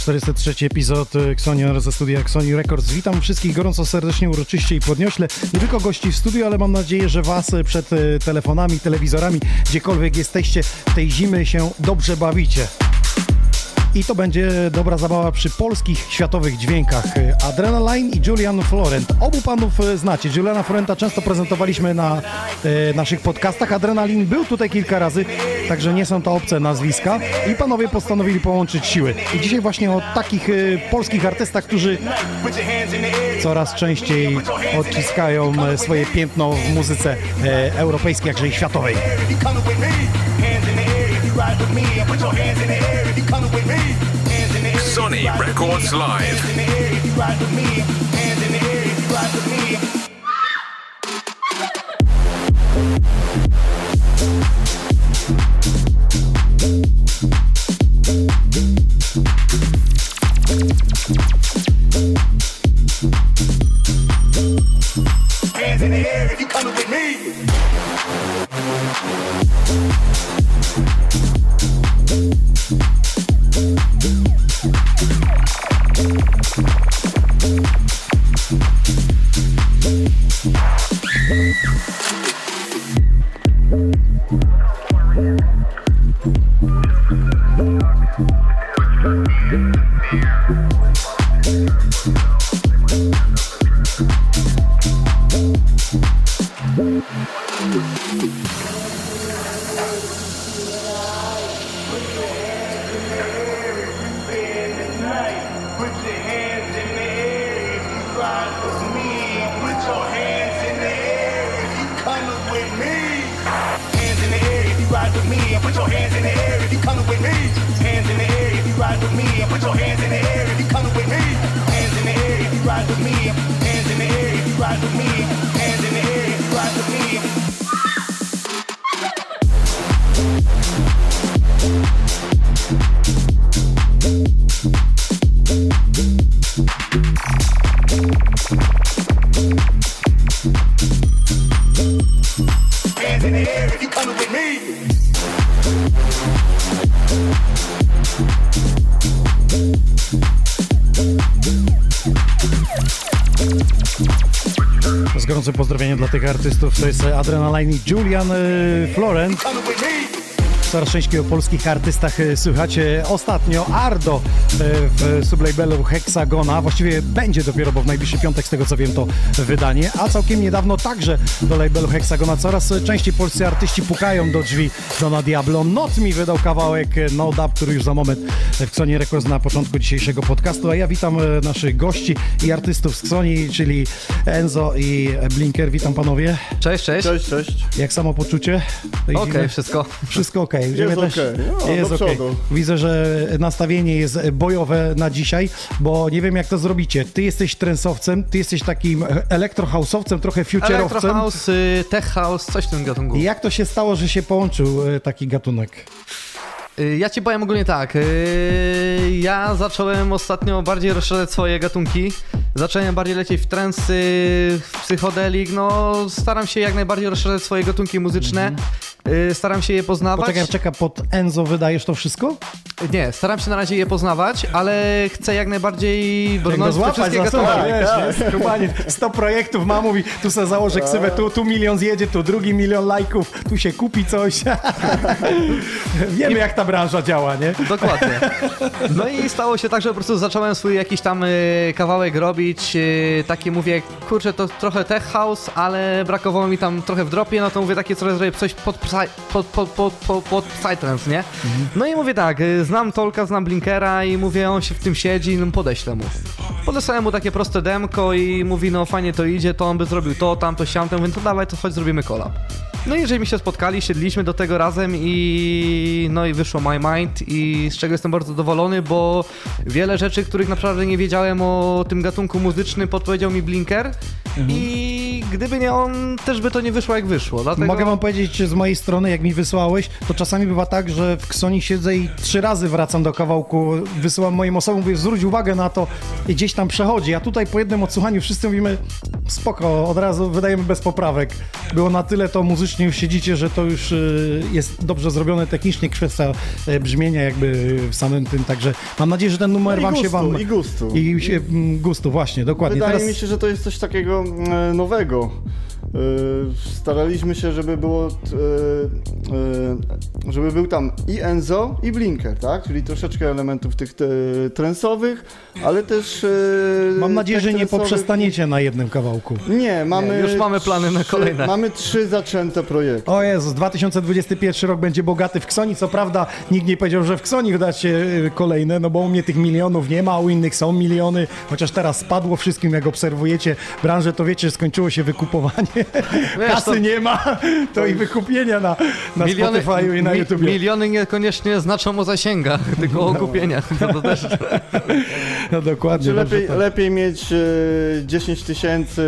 143 epizod y, Xonior ze studia Xoni Records. Witam wszystkich gorąco, serdecznie, uroczyście i podniośle. Nie tylko gości w studiu, ale mam nadzieję, że Was y, przed y, telefonami, telewizorami, gdziekolwiek jesteście, tej zimy się dobrze bawicie. I to będzie dobra zabawa przy polskich światowych dźwiękach. Adrenaline i Julian Florent. Obu panów e, znacie. Juliana Florenta często prezentowaliśmy na e, naszych podcastach. Adrenalin był tutaj kilka razy, także nie są to obce nazwiska. I panowie postanowili połączyć siły. I dzisiaj właśnie o takich e, polskich artystach, którzy coraz częściej odciskają e, swoje piętno w muzyce e, europejskiej, jakże i światowej. Coming with me, hands in the air. If you ride put your hands in the air. If you coming with me, hands in the air. Sonny Records Live. in the air. If you ride with me, hands in the air. If you ride with me. Hands in the air if you coming with me. To jest Adrenaline i Julian e, Florent. Częściej o polskich artystach e, słychacie. Ostatnio Ardo e, w sublabelu Hexagona, właściwie będzie dopiero, bo w najbliższy piątek, z tego co wiem, to wydanie, a całkiem niedawno także do labelu Hexagona coraz częściej polscy artyści pukają do drzwi Dona Diablo. Not mi wydał kawałek e, No Dub, który już za moment w Xoni Records na początku dzisiejszego podcastu, a ja witam naszych gości i artystów z Xoni, czyli Enzo i Blinker. Witam panowie. Cześć, cześć. Cześć, cześć. Jak samo poczucie? Okej, zimy? wszystko. Wszystko ok. Ziemia Jest okej. No, jest okej. przodu. Widzę, że nastawienie jest bojowe na dzisiaj, bo nie wiem jak to zrobicie. Ty jesteś trensowcem, ty jesteś takim elektrohausowcem, trochę future'owcem. Electro House, y, Tech House, coś w tym gatunku. I jak to się stało, że się połączył e, taki gatunek? Y, Ja ci powiem ogólnie tak. y, Ja zacząłem ostatnio bardziej rozszerzać swoje gatunki. Zacząłem bardziej lecieć w trensy, w psychodelik. No, staram się jak najbardziej rozszerzać swoje gatunki muzyczne. Y, Staram się je poznawać. Poczekaj, czeka, pod Enzo wydajesz to wszystko? Nie, staram się na razie je poznawać, ale chcę jak najbardziej brnąć w te wszystkie gatunki. wiesz, nie? Skubanie, 100 projektów ma, mówi, tu se założę ksywę, tu, tu milion zjedzie, tu drugi milion lajków, tu się kupi coś. Wiemy, jak ta branża działa, nie? Dokładnie. No i stało się tak, że po prostu zacząłem swój jakiś tam y, kawałek robić. Y, takie mówię, kurczę, to trochę tech house, ale brakowało mi tam trochę w dropie, no to mówię takie coś, zrobię coś pod, pod, pod, pod, pod, pod psytrance, nie? No i mówię tak, y, znam Tolka, znam Blinkera i mówię, on się w tym siedzi, no podeślę mu. Podesłałem mu takie proste demko i mówi, no fajnie to idzie, to on by zrobił to, tamto, siamto, mówię, to dawaj, to chodź zrobimy collab. No i żeśmy się spotkali, siedliśmy do tego razem i no i wyszło My Mind i z czego jestem bardzo zadowolony, bo wiele rzeczy, których naprawdę nie wiedziałem o tym gatunku muzycznym podpowiedział mi Blinker i gdyby nie on, też by to nie wyszło jak wyszło. Dlatego... Mogę wam powiedzieć z mojej strony, jak mi wysłałeś, to czasami bywa tak, że w Ksoni siedzę i trzy razy wracam do kawałku, wysyłam moim osobom, mówię, zwróć uwagę na to i gdzieś tam przechodzi. A tutaj po jednym odsłuchaniu wszyscy mówimy, spoko, od razu wydajemy bez poprawek. Było na tyle to muzycznie już siedzicie, że to już y, jest dobrze zrobione technicznie, kwestia y, brzmienia jakby w samym tym, także mam nadzieję, że ten numer No wam się gustu, wam... i gustu. I się, mm, gustu, właśnie, dokładnie. Wydaje Teraz... mi się, że to jest coś takiego e, nowego. E, staraliśmy się, żeby było, e, e, żeby był tam i Enzo, i Blinker, tak? Czyli troszeczkę elementów tych trensowych, ale też... Mam nadzieję, że nie poprzestaniecie na jednym kawałku. Nie, mamy... już mamy plany na kolejne. Mamy trzy zaczęte projekty. O Jezus, 2021 rok będzie bogaty w Ksoni. Co prawda nikt nie powiedział, że w Ksoni wydacie y, kolejne, no bo u mnie tych milionów nie ma, a u innych są miliony, chociaż teraz spadło wszystkim, jak obserwujecie branżę, to wiecie, że skończyło się wykupowanie. Kasy to- nie ma, to i wykupienia na, na Spotify'u i na mi- YouTube. miliony niekoniecznie znaczą o zasięgach, tylko o kupieniach. To, to też... No dokładnie. Czy dobrze lepiej, to- lepiej mieć e, 10 tysięcy,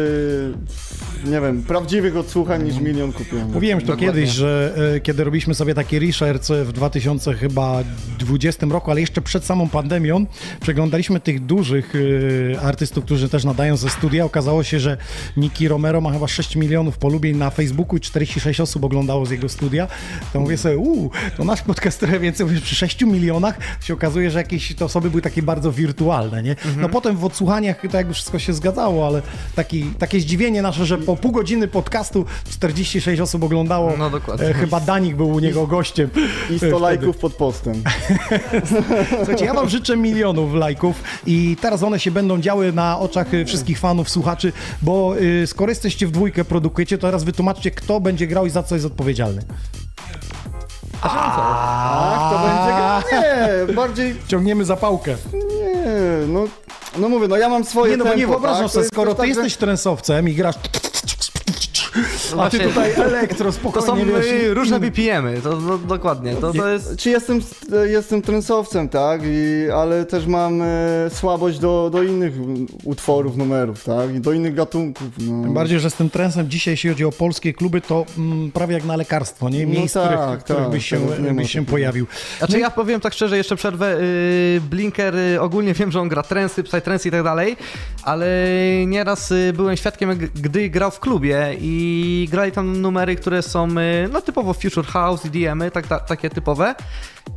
nie wiem, prawdziwych odsłuchań niż milion kupionych. Mówiłem już to Dokładnie. kiedyś, że e, kiedy robiliśmy sobie taki research w 2020 roku, ale jeszcze przed samą pandemią, przeglądaliśmy tych dużych e, artystów, którzy też nadają ze studia. Okazało się, że Niki Romero ma chyba 6 milionów polubień na Facebooku i 46 osób oglądało z jego studia. To mówię sobie, uuu, to nasz podcast trochę więcej, mówię, przy 6 milionach się okazuje, że jakieś te osoby były takie bardzo wirtualne, nie? Mhm. No potem w odsłuchaniach to jakby wszystko się zgadzało, ale taki, takie zdziwienie nasze, że po pół godziny podcastu 46 osób oglądało. No dokładnie. E, chyba Danik był u niego gościem. I E, 100 wtedy. lajków pod postem. Słuchajcie, ja wam życzę milionów lajków i teraz one się będą działy na oczach y, wszystkich fanów, słuchaczy, bo skoro jesteście w dwójkę, produkujecie, to teraz wytłumaczcie, kto będzie grał i za co jest odpowiedzialny. Tak, to będzie... gra- Nie, bardziej... Ciągniemy zapałkę. Nie, no... No mówię, no ja mam swoje Nie, no bo tempo, nie wyobrażam tak? Sobie, skoro ty tak, że- jesteś trensowcem i grasz a ty tutaj elektro, To spokojnie, są wiesz, y, i- różne BPM-y, to, to dokładnie. To, to jest... Czy jestem, jestem trensowcem, tak? I, ale też mam e, słabość do, do innych utworów, numerów, tak? I do innych gatunków. No. Tym bardziej, że z tym trensem dzisiaj, jeśli chodzi o polskie kluby, to mm, prawie jak na lekarstwo, nie? No Miejsc, tak, w których, w których tak, byś się, teraz nie ma byś się takiego. pojawił. Znaczy ja powiem tak szczerze, jeszcze przerwę, yy, Blinker yy, ogólnie wiem, że on gra trensy, psytrensy i tak dalej, ale nieraz yy, byłem świadkiem, gdy grał w klubie i grali tam numery, które są yy, no typowo Future House, EDM-y, tak, ta, takie typowe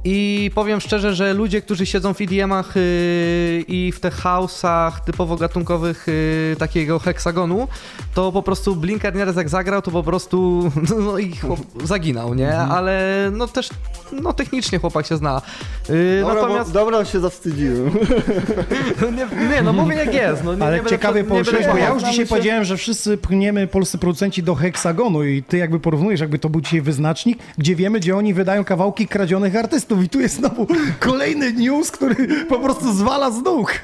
i powiem szczerze, że ludzie, którzy siedzą w EDM-ach yy, i w tych house'ach typowo gatunkowych yy, takiego heksagonu, to po prostu Blinker nieraz jak zagrał, to po prostu no i chłop zaginał, nie? Ale no też no technicznie chłopak się zna. Yy, Dobra, natomiast bo, dobra, się zawstydziłem. nie, nie, no mówię jak jest. No, nie, Ale nie ciekawie poruszyłeś, bo ja już dzisiaj się- powiedziałem, że wszyscy pchniemy polscy producenci do heksagonu i ty jakby porównujesz, jakby to był dzisiaj wyznacznik, gdzie wiemy, gdzie oni wydają kawałki kradzionych artystów i tu jest znowu kolejny news, który po prostu zwala z nóg.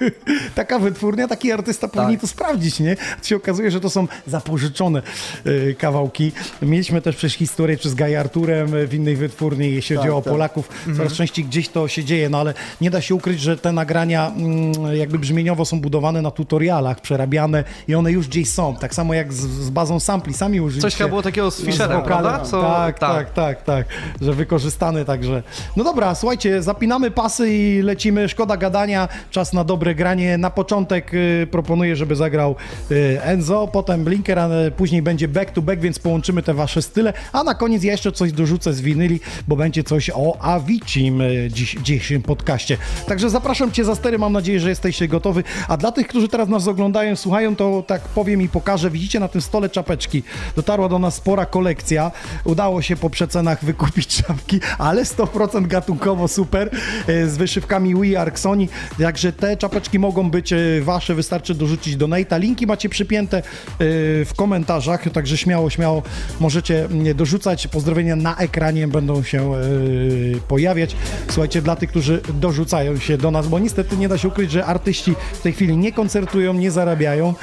Taka wytwórnia, taki artysta powinien to sprawdzić, nie? To się okazuje, że to są zapożyczone y, kawałki. Mieliśmy też przecież historię czy z Gaj Arturem w innej wytwórni, jeśli chodzi Tak, o tak. Polaków. Coraz częściej gdzieś to się dzieje, no ale nie da się ukryć, że te nagrania mm, jakby brzmieniowo są budowane na tutorialach, przerabiane i one już gdzieś są. Tak samo jak z, z bazą sampli, sami użyliście. Coś chyba było takiego z Fisherem, wokalem. prawda? Co- tak, tak, tak, tak, że wykorzystany także. No No dobra, słuchajcie, zapinamy pasy i lecimy. Szkoda gadania, czas na dobre granie. Na początek y, proponuję, żeby zagrał y, Enzo, potem Blinker, a y, później będzie back to back, więc połączymy te wasze style. A na koniec ja jeszcze coś dorzucę z winyli, bo będzie coś o Avicim y, dziś, w dzisiejszym podcaście. Także zapraszam cię za stery, mam nadzieję, że jesteście gotowi. A dla tych, którzy teraz nas oglądają, słuchają, to tak powiem i pokażę. Widzicie na tym stole czapeczki. Dotarła do nas spora kolekcja. Udało się po przecenach wykupić czapki, ale 100% gatunkowo super e, z wyszywkami We Are Sony. Także te czapeczki mogą być e, wasze, wystarczy dorzucić do Nate'a. Linki macie przypięte e, w komentarzach, także śmiało, śmiało możecie mm, dorzucać. Pozdrowienia na ekranie będą się pojawiać. Słuchajcie, dla tych, którzy dorzucają się do nas, bo niestety nie da się ukryć, że artyści w tej chwili nie koncertują, nie zarabiają,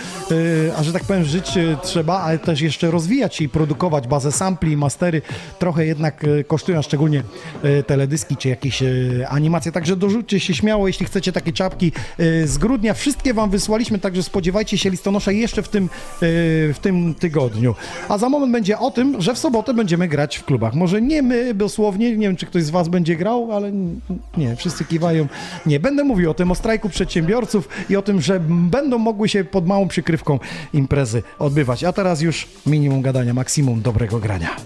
a że tak powiem, żyć trzeba, ale też jeszcze rozwijać i produkować bazę sampli, mastery. Trochę jednak kosztują, szczególnie e, teledyski czy jakieś e, animacje. Także dorzućcie się śmiało, jeśli chcecie takie czapki e, z grudnia. Wszystkie wam wysłaliśmy, także spodziewajcie się listonosza jeszcze w tym, e, w tym tygodniu. A za moment będzie o tym, że w sobotę będziemy grać w klubach. Może nie my dosłownie, nie wiem czy ktoś z was będzie grał, ale nie, wszyscy kiwają. Nie, będę mówił o tym, o strajku przedsiębiorców i o tym, że będą mogły się pod małą przykrywką imprezy odbywać. A teraz już minimum gadania, maksimum dobrego grania.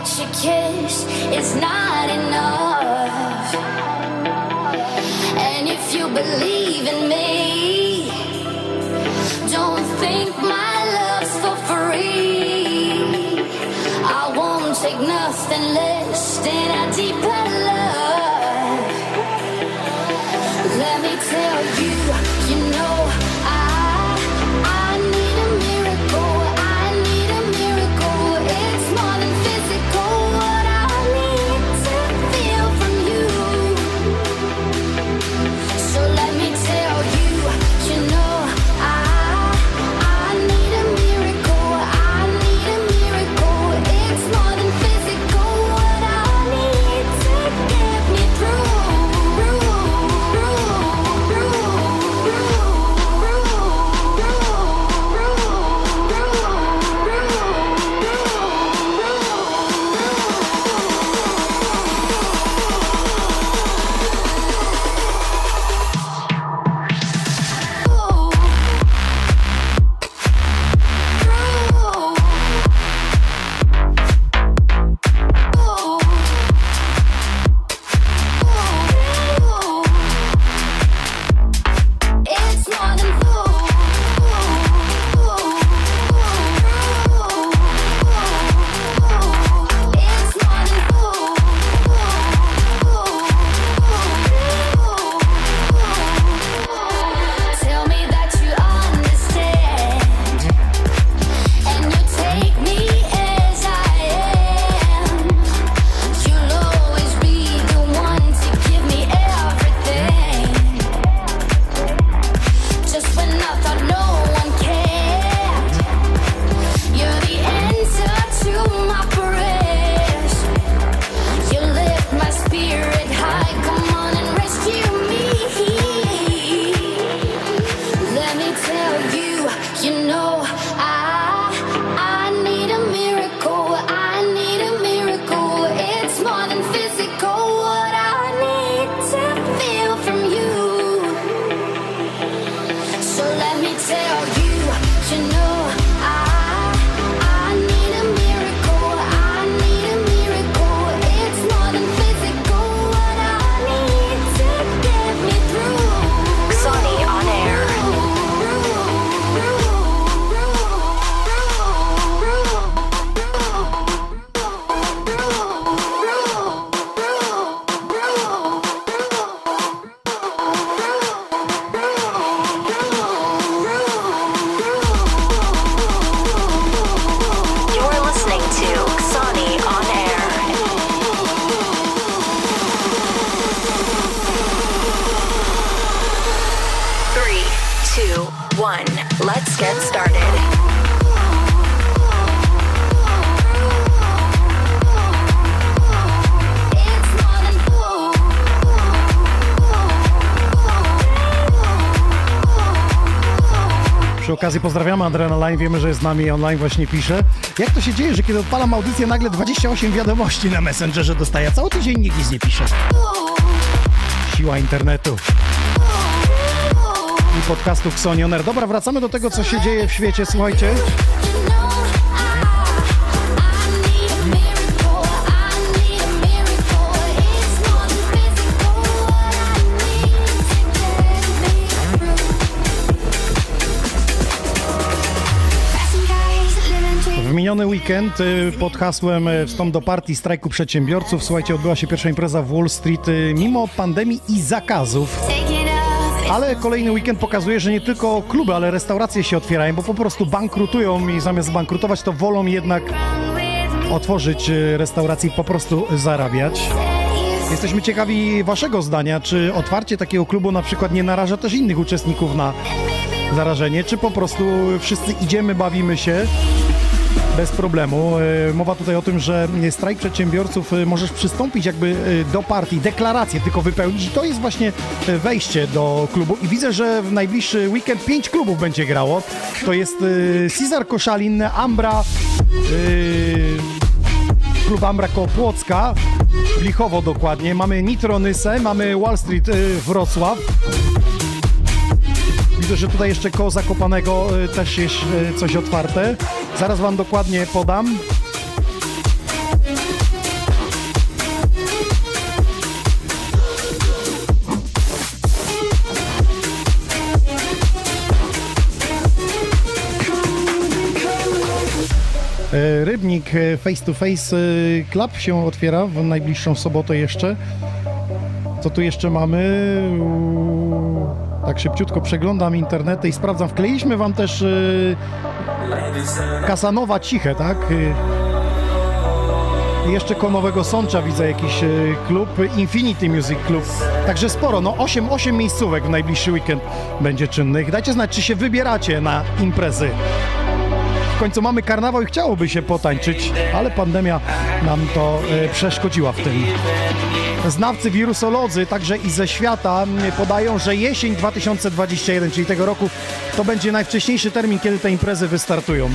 Your your kiss is not enough. And if you believe in me, don't think my love's for free. I won't take nothing less than a deeper okazji pozdrawiamy Adrenaline, wiemy, że jest z nami online, właśnie pisze. Jak to się dzieje, że kiedy odpalam audycję, nagle 28 wiadomości na Messengerze dostaję, cały tydzień nikt nic nie pisze. Siła internetu i podcastu Xonioner. Dobra, wracamy do tego, co się dzieje w świecie, słuchajcie. Miniony weekend y, pod hasłem y, Wstąp do partii strajku przedsiębiorców, słuchajcie, odbyła się pierwsza impreza w Wall Street y, mimo pandemii i zakazów. Ale kolejny weekend pokazuje, że nie tylko kluby, ale restauracje się otwierają, bo po prostu bankrutują i zamiast bankrutować, to wolą jednak otworzyć restaurację i po prostu zarabiać. Jesteśmy ciekawi Waszego zdania, czy otwarcie takiego klubu na przykład nie naraża też innych uczestników na zarażenie, czy po prostu wszyscy idziemy, bawimy się bez problemu. E, Mowa tutaj o tym, że strajk przedsiębiorców e, możesz przystąpić jakby e, do partii, deklarację tylko wypełnić i to jest właśnie e, wejście do klubu i widzę, że w najbliższy weekend pięć klubów będzie grało. To jest e, Cezar Koszalin, Ambra, e, klub Ambra koło Płocka, Lichowo dokładnie, mamy Nitronysę, mamy Wall Street e, Wrocław. Widzę, że tutaj jeszcze koło Zakopanego y, też jest y, coś otwarte. Zaraz Wam dokładnie podam. E, Rybnik Face to Face Club się otwiera w najbliższą sobotę jeszcze. Co tu jeszcze mamy? Tak szybciutko przeglądam internety i sprawdzam. Wkleiliśmy wam też y, Kasanowa Ciche, tak? Y, i jeszcze koło Nowego Sącza widzę jakiś y, klub, Infinity Music Club. Także sporo, no 8, 8 miejscówek w najbliższy weekend będzie czynnych. Dajcie znać, czy się wybieracie na imprezy. W końcu mamy karnawał i chciałoby się potańczyć, ale pandemia nam to y, przeszkodziła w tym. Znawcy wirusolodzy, także i ze świata, podają, że jesień 2021, czyli tego roku, to będzie najwcześniejszy termin, kiedy te imprezy wystartują.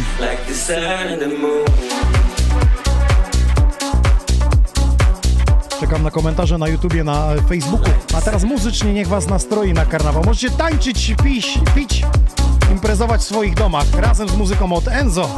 Czekam na komentarze na YouTubie, na Facebooku. A teraz muzycznie niech was nastroi na karnawał. Możecie tańczyć, pić, pić, imprezować w swoich domach razem z muzyką od Enzo.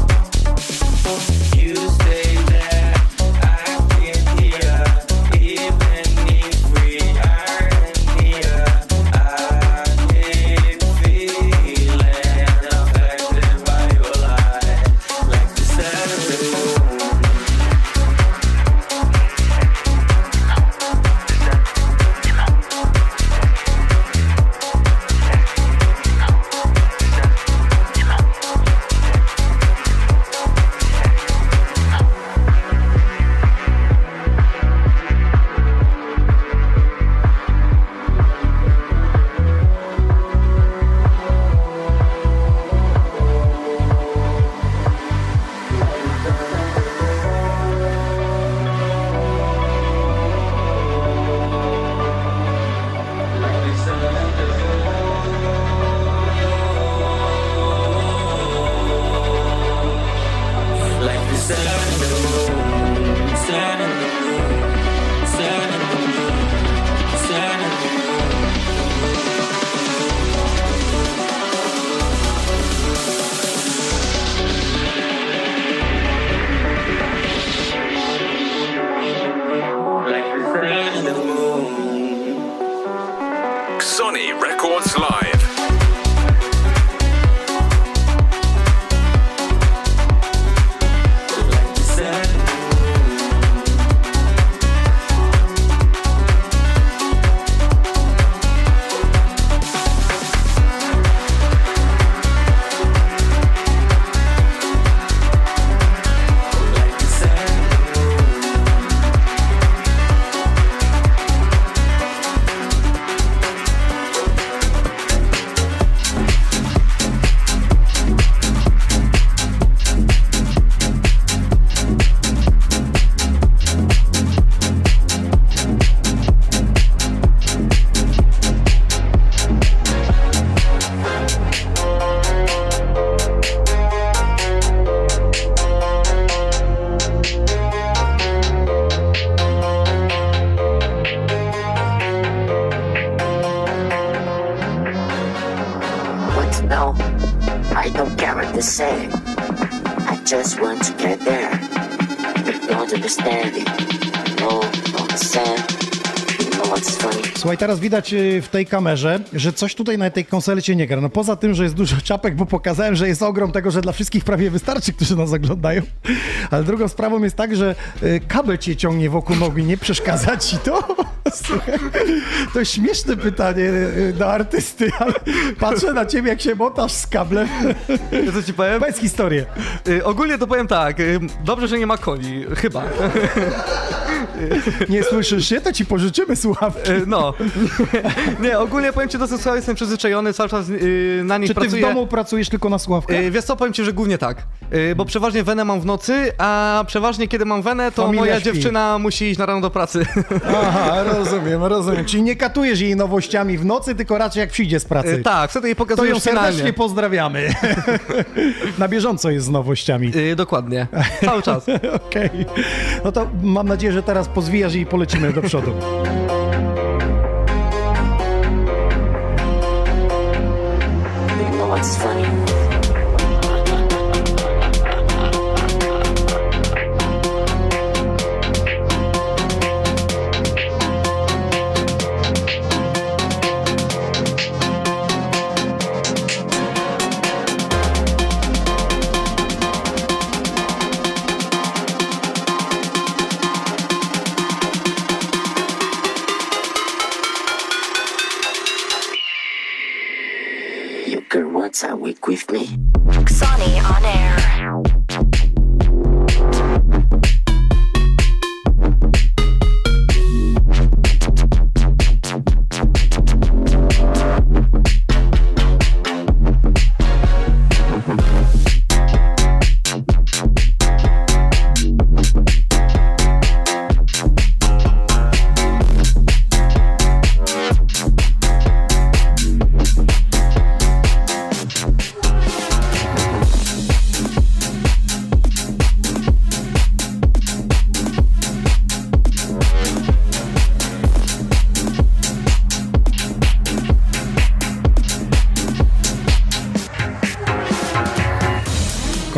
Widać y, w tej kamerze, że coś tutaj na tej konsolecie nie gra. No poza tym, że jest dużo czapek, bo pokazałem, że jest ogrom tego, że dla wszystkich prawie wystarczy, którzy nas oglądają. Ale drugą sprawą jest tak, że y, kabel cię ciągnie wokół nogi, nie przeszkadza ci to? Słuchaj, to śmieszne pytanie y, do artysty, ale patrzę na ciebie, jak się motasz z kablem. Ja co ci powiem? Bez historii. Y, ogólnie to powiem tak, y, dobrze, że nie ma coli, chyba. Nie słyszysz się? To ci pożyczymy słuchawki. Y, no. nie, ogólnie powiem ci, do tych słuchawek jestem przyzwyczajony, cały czas y, na nich Czy ty pracuję. w domu pracujesz tylko na słuchawkach? Y, wiesz co, powiem ci, że głównie tak, y, bo przeważnie wenę mam w nocy, a przeważnie kiedy mam wenę, to Familia moja śpi. dziewczyna musi iść na rano do pracy. Aha, rozumiem, rozumiem. Czyli nie katujesz jej nowościami w nocy, tylko raczej jak przyjdzie z pracy. Y, tak, wtedy jej To pokazuję ją już serdecznie finalnie. pozdrawiamy. Na bieżąco jest z nowościami. Y, dokładnie, cały czas. Okej. No to mam nadzieję, że teraz pozwijasz i polecimy do przodu. With me. On air.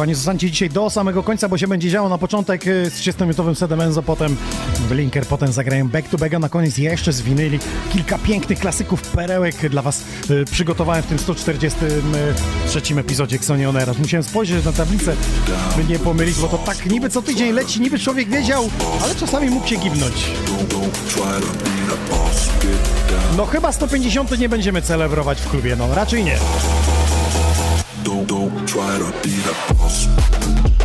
Koniec, zostańcie dzisiaj do samego końca, bo się będzie działo na początek y, z 30-minutowym sedem Enzo, potem Blinker, potem zagrają back to back, a na koniec jeszcze z winyli kilka pięknych klasyków, perełek dla was y, przygotowałem w tym 143 epizodzie Xoni On Air. Aż Musiałem spojrzeć na tablicę, by nie pomylić, bo to tak niby co tydzień leci, niby człowiek wiedział, ale czasami mógł się gibnąć. No chyba 150 nie będziemy celebrować w klubie, no raczej nie. Don't, try to be the. Boss.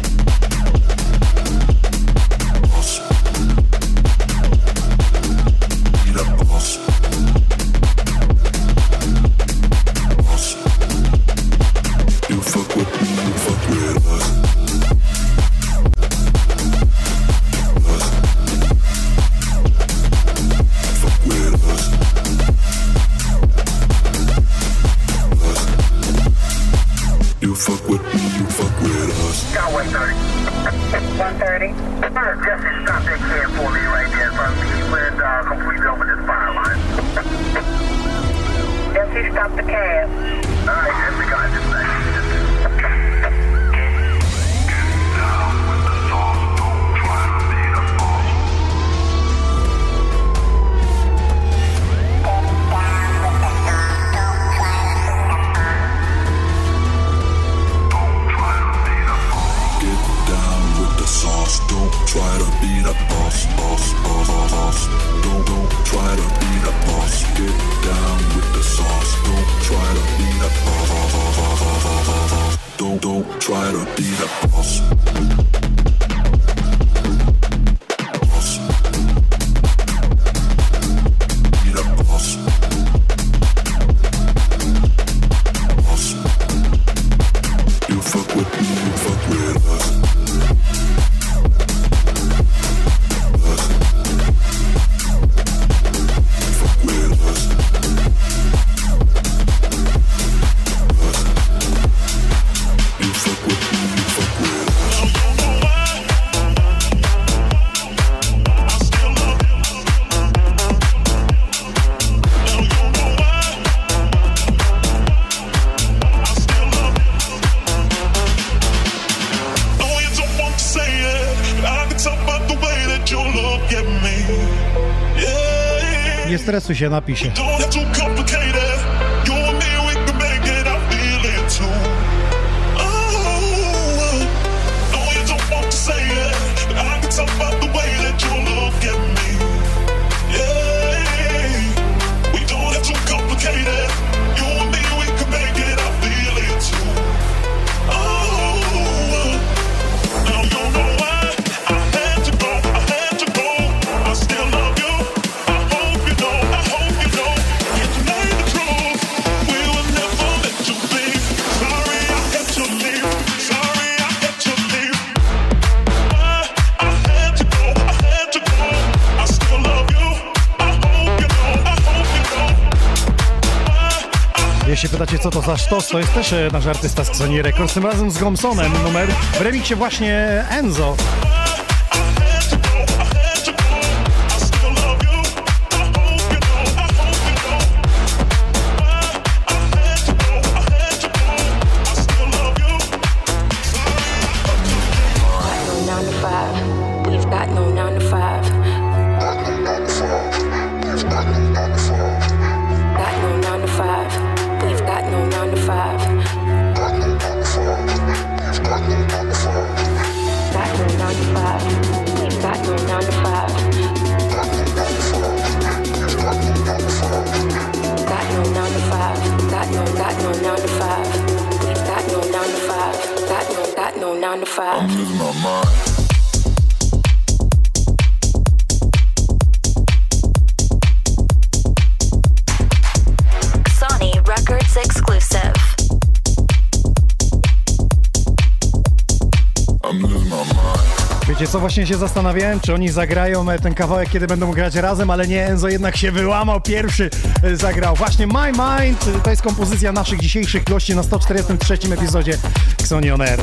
tu się napisze. Co to za sztos, to jest też e, nasz artysta z Sony Records, tym razem z Gomsonem, numer w remiksie właśnie Enzo. Właśnie się zastanawiałem, czy oni zagrają e, ten kawałek, kiedy będą grać razem, ale nie, Enzo jednak się wyłamał, pierwszy e, zagrał. Właśnie My Mind, e, to jest kompozycja naszych dzisiejszych gości na 143 epizodzie Xoni On Air.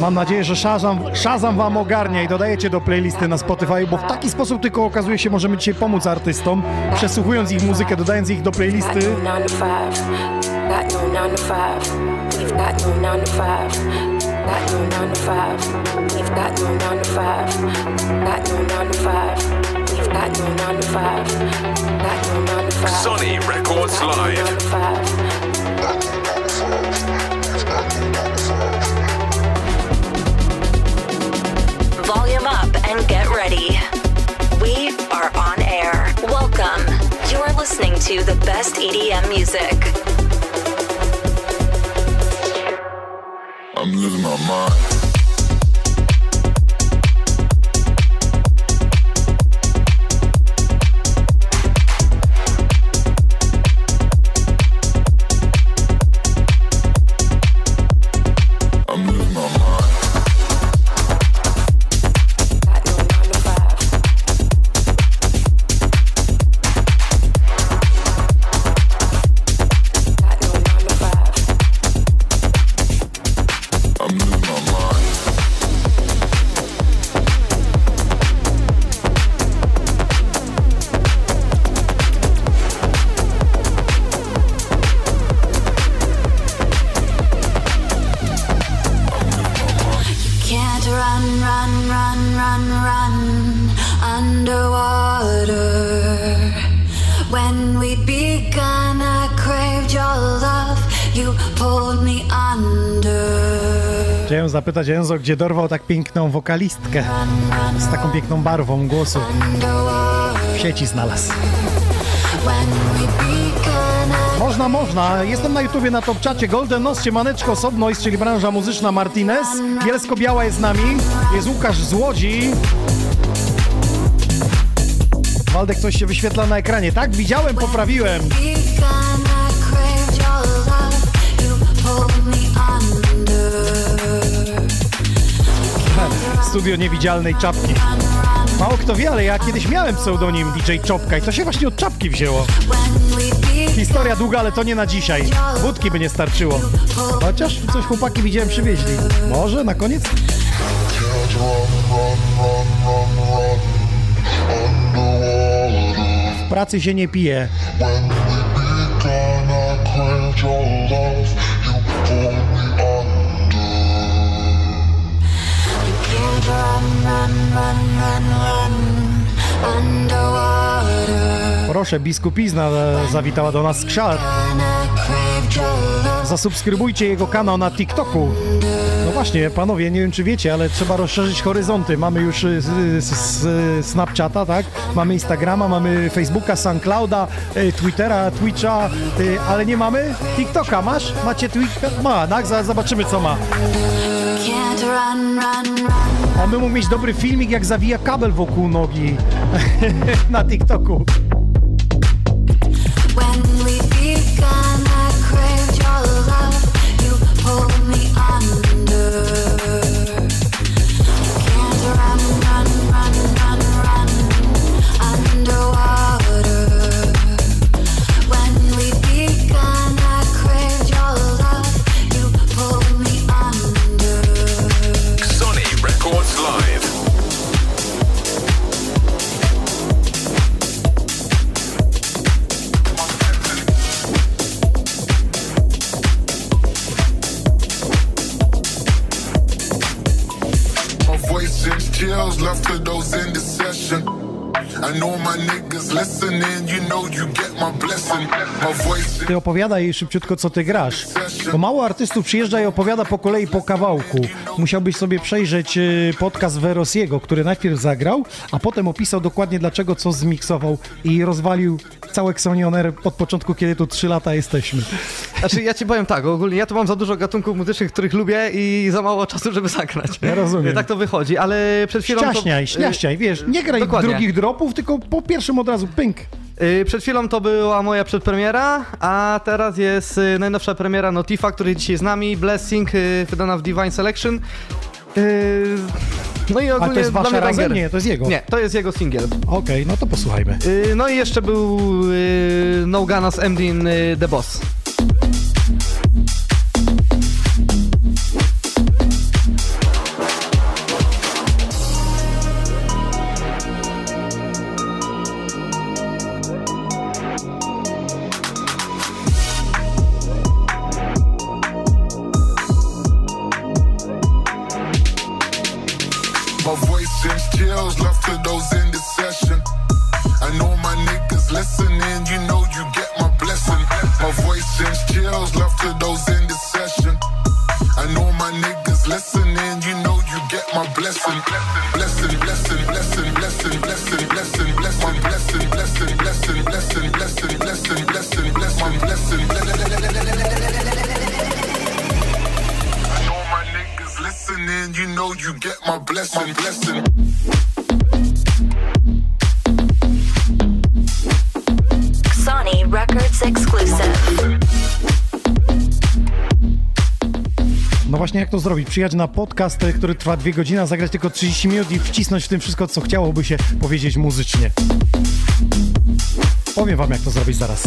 Mam nadzieję, że Shazam, Shazam wam ogarnia i dodajecie do playlisty na Spotify, bo w taki sposób tylko okazuje się, możemy dzisiaj pomóc artystom, przesłuchując ich muzykę, dodając ich do playlisty. Got no nine to five. Got no nine to five. We've got no nine to five. Got no nine to five. We've got no nine to five. Got no nine to five. We've got no nine to five. Got no nine to five. Sony Records Got no Live. nine to five. Got no nine to five. We've got no nine to five. Volume up and get ready. We are on air. Welcome. You are listening to the best EDM music. I'm losing my mind. Zapytać Enzo, gdzie dorwał tak piękną wokalistkę z taką piękną barwą głosu. W sieci znalazł. Można, można. Jestem na YouTubie na Topczacie Golden Nos, Siemaneczko, Sobnois, czyli branża muzyczna Martinez. Bielsko-Biała jest z nami. Jest Łukasz z Łodzi. Waldek, coś się wyświetla na ekranie. Tak, widziałem, poprawiłem. Studio niewidzialnej czapki. Mało kto wie, ale ja kiedyś miałem pseudonim DJ Czopka i to się właśnie od czapki wzięło. Historia długa, ale to nie na dzisiaj. Wódki by nie starczyło. Chociaż coś chłopaki widziałem przywieźli. Może na koniec? W pracy się nie pije. When we began, I Proszę, biskupizna e, zawitała do nas z. Zasubskrybujcie jego kanał na TikToku. No właśnie, panowie, nie wiem czy wiecie, ale trzeba rozszerzyć horyzonty. Mamy już s- s- Snapchata, tak? Mamy Instagrama, mamy Facebooka, SoundClouda, Twittera, Twitcha, ale nie mamy TikToka. Masz? Macie Twitter? Ma, tak? Zobaczymy co ma. Can't run, run, run. On by mógł mieć dobry filmik, jak zawija kabel wokół nogi na TikToku. Ty opowiadaj szybciutko, co ty grasz. Bo mało artystów przyjeżdża i opowiada po kolei po kawałku. Musiałbyś sobie przejrzeć y, podcast Verosiego, który najpierw zagrał, a potem opisał dokładnie dlaczego co zmiksował i rozwalił cały Xonioner od początku, kiedy tu 3 lata jesteśmy. Znaczy ja ci powiem tak, ogólnie ja tu mam za dużo gatunków muzycznych, których lubię i za mało czasu, żeby zagrać. Ja rozumiem. Tak to wychodzi, ale przed chwilą... Ściaśniaj, to, śniaśniaj, wiesz, nie graj Dokładnie. drugich dropów, tylko po pierwszym od razu pynk. Y, Przed chwilą to była moja przedpremiera, a teraz jest y, najnowsza premiera Notifa, który dzisiaj z nami, Blessing, y, wydana w Divine Selection. No i ogólnie to jest wasze razem? banger. Nie, to jest jego. Nie, to jest jego singiel. Okej, no to posłuchajmy. No i jeszcze był No Emdin y, The Boss. Przyjechać na podcast, e, który trwa dwie godziny, a zagrać tylko 30 minut i wcisnąć w tym wszystko, co chciałoby się powiedzieć muzycznie. Powiem wam, jak to zrobić zaraz.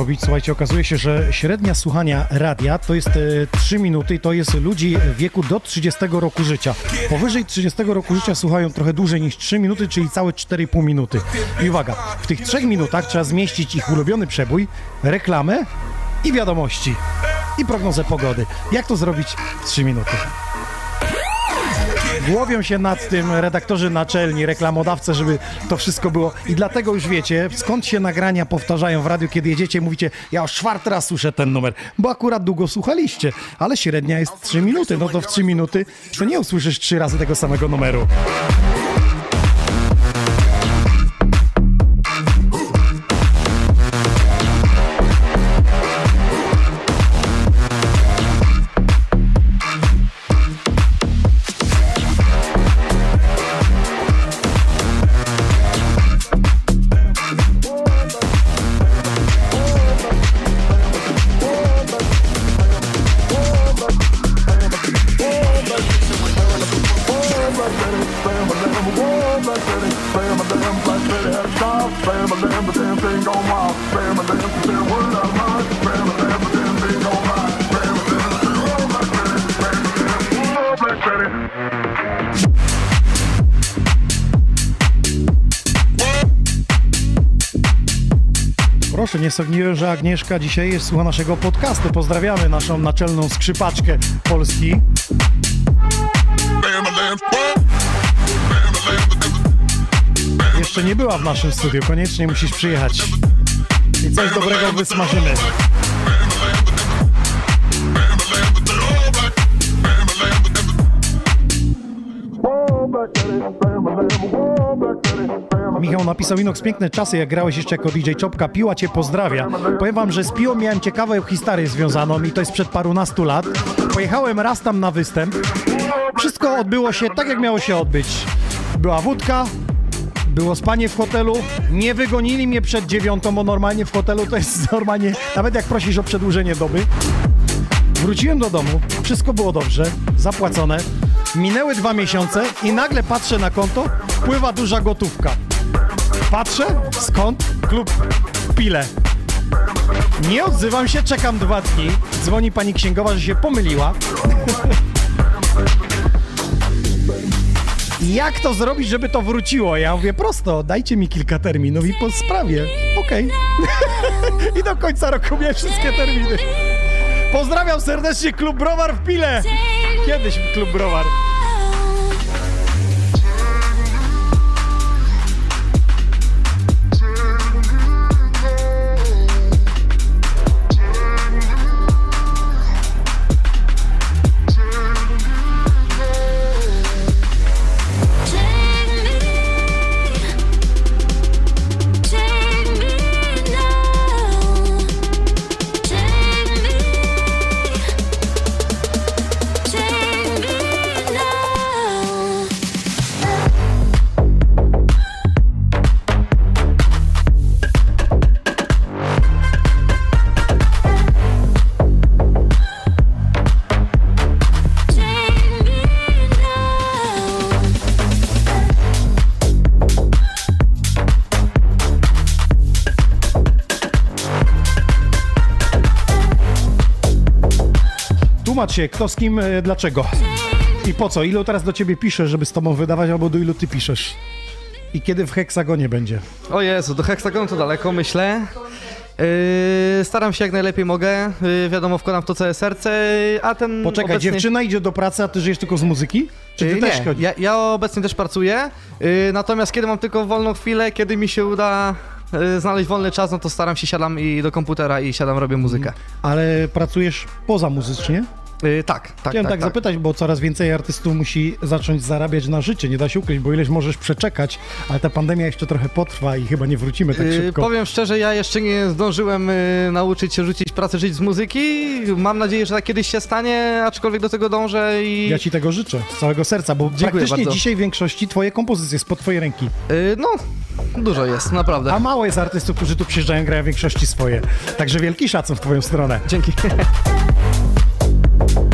Zrobić. Słuchajcie, okazuje się, że średnia słuchania radia to jest e, 3 minuty i to jest ludzi w wieku do 30 roku życia. Powyżej 30 roku życia słuchają trochę dłużej niż 3 minuty, czyli całe 4,5 minuty. I uwaga, w tych 3 minutach trzeba zmieścić ich ulubiony przebój, reklamę i wiadomości. I prognozę pogody. Jak to zrobić w 3 minuty? Głowią się nad tym redaktorzy naczelni, reklamodawcy, żeby to wszystko było. I dlatego już wiecie, skąd się nagrania powtarzają w radiu, kiedy jedziecie, mówicie, ja już czwarty raz słyszę ten numer, bo akurat długo słuchaliście, ale średnia jest 3 minuty. No to w 3 minuty to nie usłyszysz trzy razy tego samego numeru. Sądziłem, że Agnieszka dzisiaj jest słucha naszego podcastu. Pozdrawiamy naszą naczelną skrzypaczkę Polski. Jeszcze nie była w naszym studiu, koniecznie musisz przyjechać. I coś dobrego wysmażymy. Napisał Inox, piękne czasy, jak grałeś jeszcze jako DJ Czopka, Piła cię pozdrawia. Powiem wam, że z Piłą miałem ciekawą historię związaną i to jest przed parunastu lat. Pojechałem raz tam na występ. Wszystko odbyło się tak, jak miało się odbyć. Była wódka, było spanie w hotelu, nie wygonili mnie przed dziewiątą, bo normalnie w hotelu to jest normalnie, nawet jak prosisz o przedłużenie doby. Wróciłem do domu, wszystko było dobrze, zapłacone. Minęły dwa miesiące i nagle patrzę na konto, wpływa duża gotówka. Patrzę, skąd? Klub Pile. Nie odzywam się, czekam dwa dni. Dzwoni pani księgowa, że się pomyliła. Jak to zrobić, żeby to wróciło? Ja mówię prosto, dajcie mi kilka terminów i po sprawie. Okej. I do końca roku miałem wszystkie terminy. Pozdrawiam serdecznie Klub Browar w Pile. Kiedyś Klub Browar. Kto z kim, e, dlaczego. I po co? Ilu teraz do ciebie pisze, żeby z tobą wydawać, albo do ilu ty piszesz? I kiedy w heksagonie będzie? O Jezu, do heksagonu to daleko, myślę. Yy, staram się jak najlepiej mogę. Yy, wiadomo, wkładam w to całe serce, a ten. Poczekaj, obecnie... dziewczyna idzie do pracy, a ty żyjesz tylko z muzyki? Czy ty Yy, też nie, ja, ja obecnie też pracuję, yy, natomiast kiedy mam tylko wolną chwilę, kiedy mi się uda yy, znaleźć wolny czas, no to staram się, siadam i do komputera i siadam, robię muzykę. Ale pracujesz poza muzycznie? Yy, tak, tak, Chciałem tak, tak, zapytać, bo coraz więcej artystów musi zacząć zarabiać na życie. Nie da się ukryć, bo ileś możesz przeczekać, ale ta pandemia jeszcze trochę potrwa i chyba nie wrócimy tak Yy, szybko. powiem szczerze, ja jeszcze nie zdążyłem yy, nauczyć się rzucić pracę, żyć z muzyki. Mam nadzieję, że tak kiedyś się stanie, aczkolwiek do tego dążę i... Ja ci tego życzę z całego serca, bo Dziękuję praktycznie bardzo. dzisiaj w większości twoje kompozycje spod twojej ręki. Yy, no, dużo jest, naprawdę. A mało jest artystów, którzy tu przyjeżdżają, grają w większości swoje. Także wielki szacun w twoją stronę. Dzięki. You're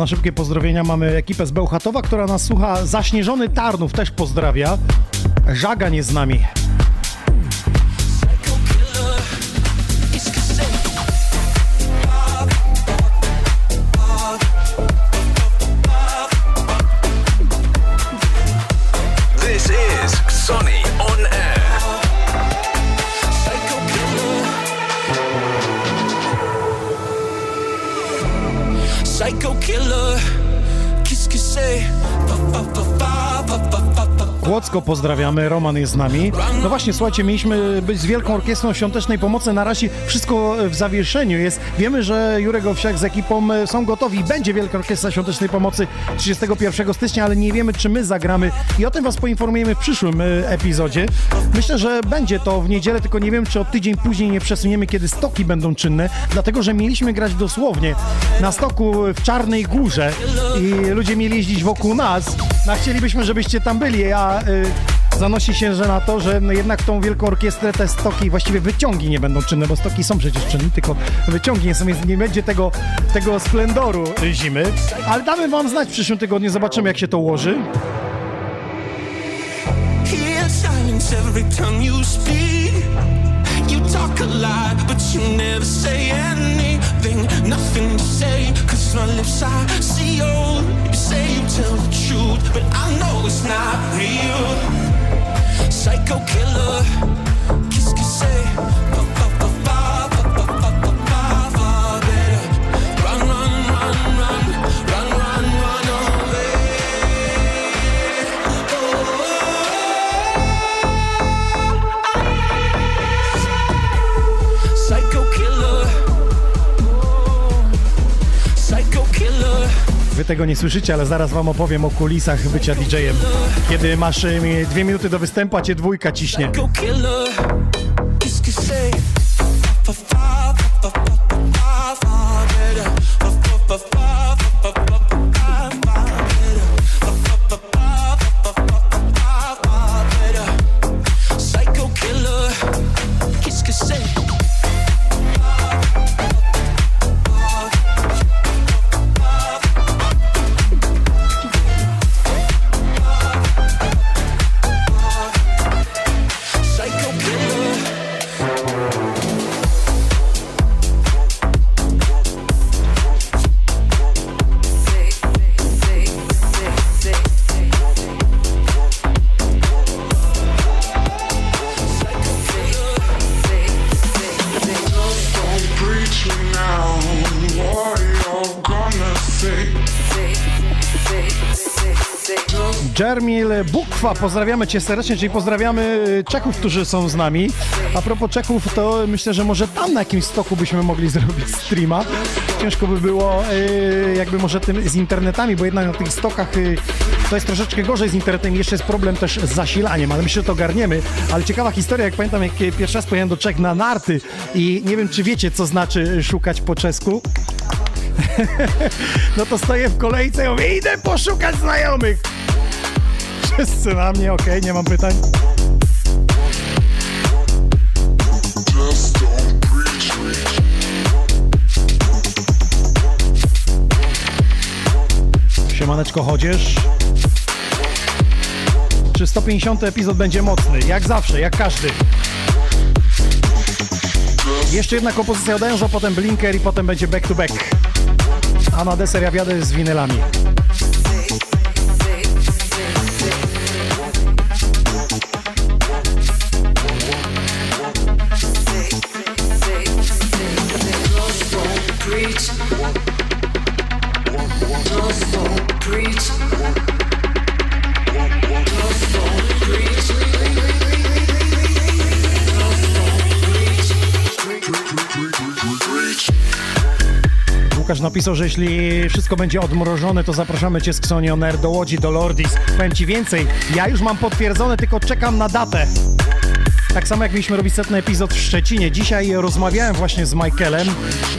na szybkie pozdrowienia mamy ekipę z Bełchatowa, która nas słucha. Zaśnieżony Tarnów też pozdrawia. Żagan jest z nami. Kłodzko pozdrawiamy, Roman jest z nami. No właśnie, słuchajcie, mieliśmy być z Wielką Orkiestrą Świątecznej Pomocy. Na razie wszystko w zawieszeniu jest. Wiemy, że Jurek Owsiak z ekipą e, są gotowi. Będzie Wielka Orkiestra Świątecznej Pomocy 31 stycznia, ale nie wiemy, czy my zagramy. I o tym was poinformujemy w przyszłym e, epizodzie. Myślę, że będzie to w niedzielę, tylko nie wiem, czy o tydzień później nie przesuniemy, kiedy stoki będą czynne, dlatego, że mieliśmy grać dosłownie na stoku w Czarnej Górze i ludzie mieli jeździć wokół nas. No, chcielibyśmy, żebyście tam byli, a y, zanosi się, że na to, że jednak tą wielką orkiestrę te stoki, właściwie wyciągi nie będą czynne, bo stoki są przecież czynne, tylko wyciągi nie są, więc nie będzie tego, tego splendoru zimy. Ale damy wam znać w przyszłym tygodniu, zobaczymy jak się to ułoży. Nothing to say, cause my lips. You say you tell the truth, Psycho killer, tego nie słyszycie, ale zaraz wam opowiem o kulisach bycia DJ-em. Kiedy masz y, dwie minuty do występu, a cię dwójka ciśnie. Bukwa, pozdrawiamy Cię serdecznie, czyli pozdrawiamy y, Czechów, którzy są z nami. A propos Czechów, to myślę, że może tam na jakimś stoku byśmy mogli zrobić streama. Ciężko by było y, jakby może tym z internetami, bo jednak na tych stokach y, to jest troszeczkę gorzej z internetem. Jeszcze jest problem też z zasilaniem, ale myślę, że to ogarniemy. Ale ciekawa historia, jak pamiętam, jak pierwszy raz pojechałem do Czech na narty i nie wiem, czy wiecie, co znaczy szukać po czesku. no to stoję w kolejce i mówię, idę poszukać znajomych. Wszyscy na mnie, okej, nie mam pytań. Siemaneczko, chodzisz? Czy 150 epizod będzie mocny? Jak zawsze, jak każdy. Jeszcze jedna kompozycja od Enzo, potem Blinker i potem będzie back to back. A na deser ja wiadę z winylami. Napisał, że jeśli wszystko będzie odmrożone, to zapraszamy Cię z Xonioner do Łodzi, do Lordis. Powiem Ci więcej, ja już mam potwierdzone, tylko czekam na datę. Tak samo jak mieliśmy robić setny epizod w Szczecinie. Dzisiaj rozmawiałem właśnie z Michaelem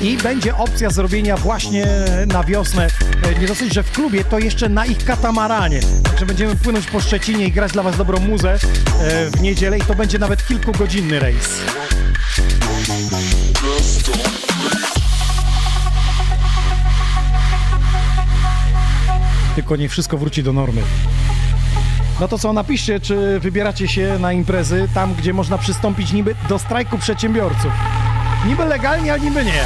i będzie opcja zrobienia właśnie na wiosnę. E, Nie dosyć, że w klubie, to jeszcze na ich katamaranie. Także będziemy płynąć po Szczecinie i grać dla Was dobrą muzę e, w niedzielę i to będzie nawet kilkugodzinny rejs. Tylko niech wszystko wróci do normy. No to co, napiszcie, czy wybieracie się na imprezy tam, gdzie można przystąpić niby do strajku przedsiębiorców. Niby legalnie, a niby nie.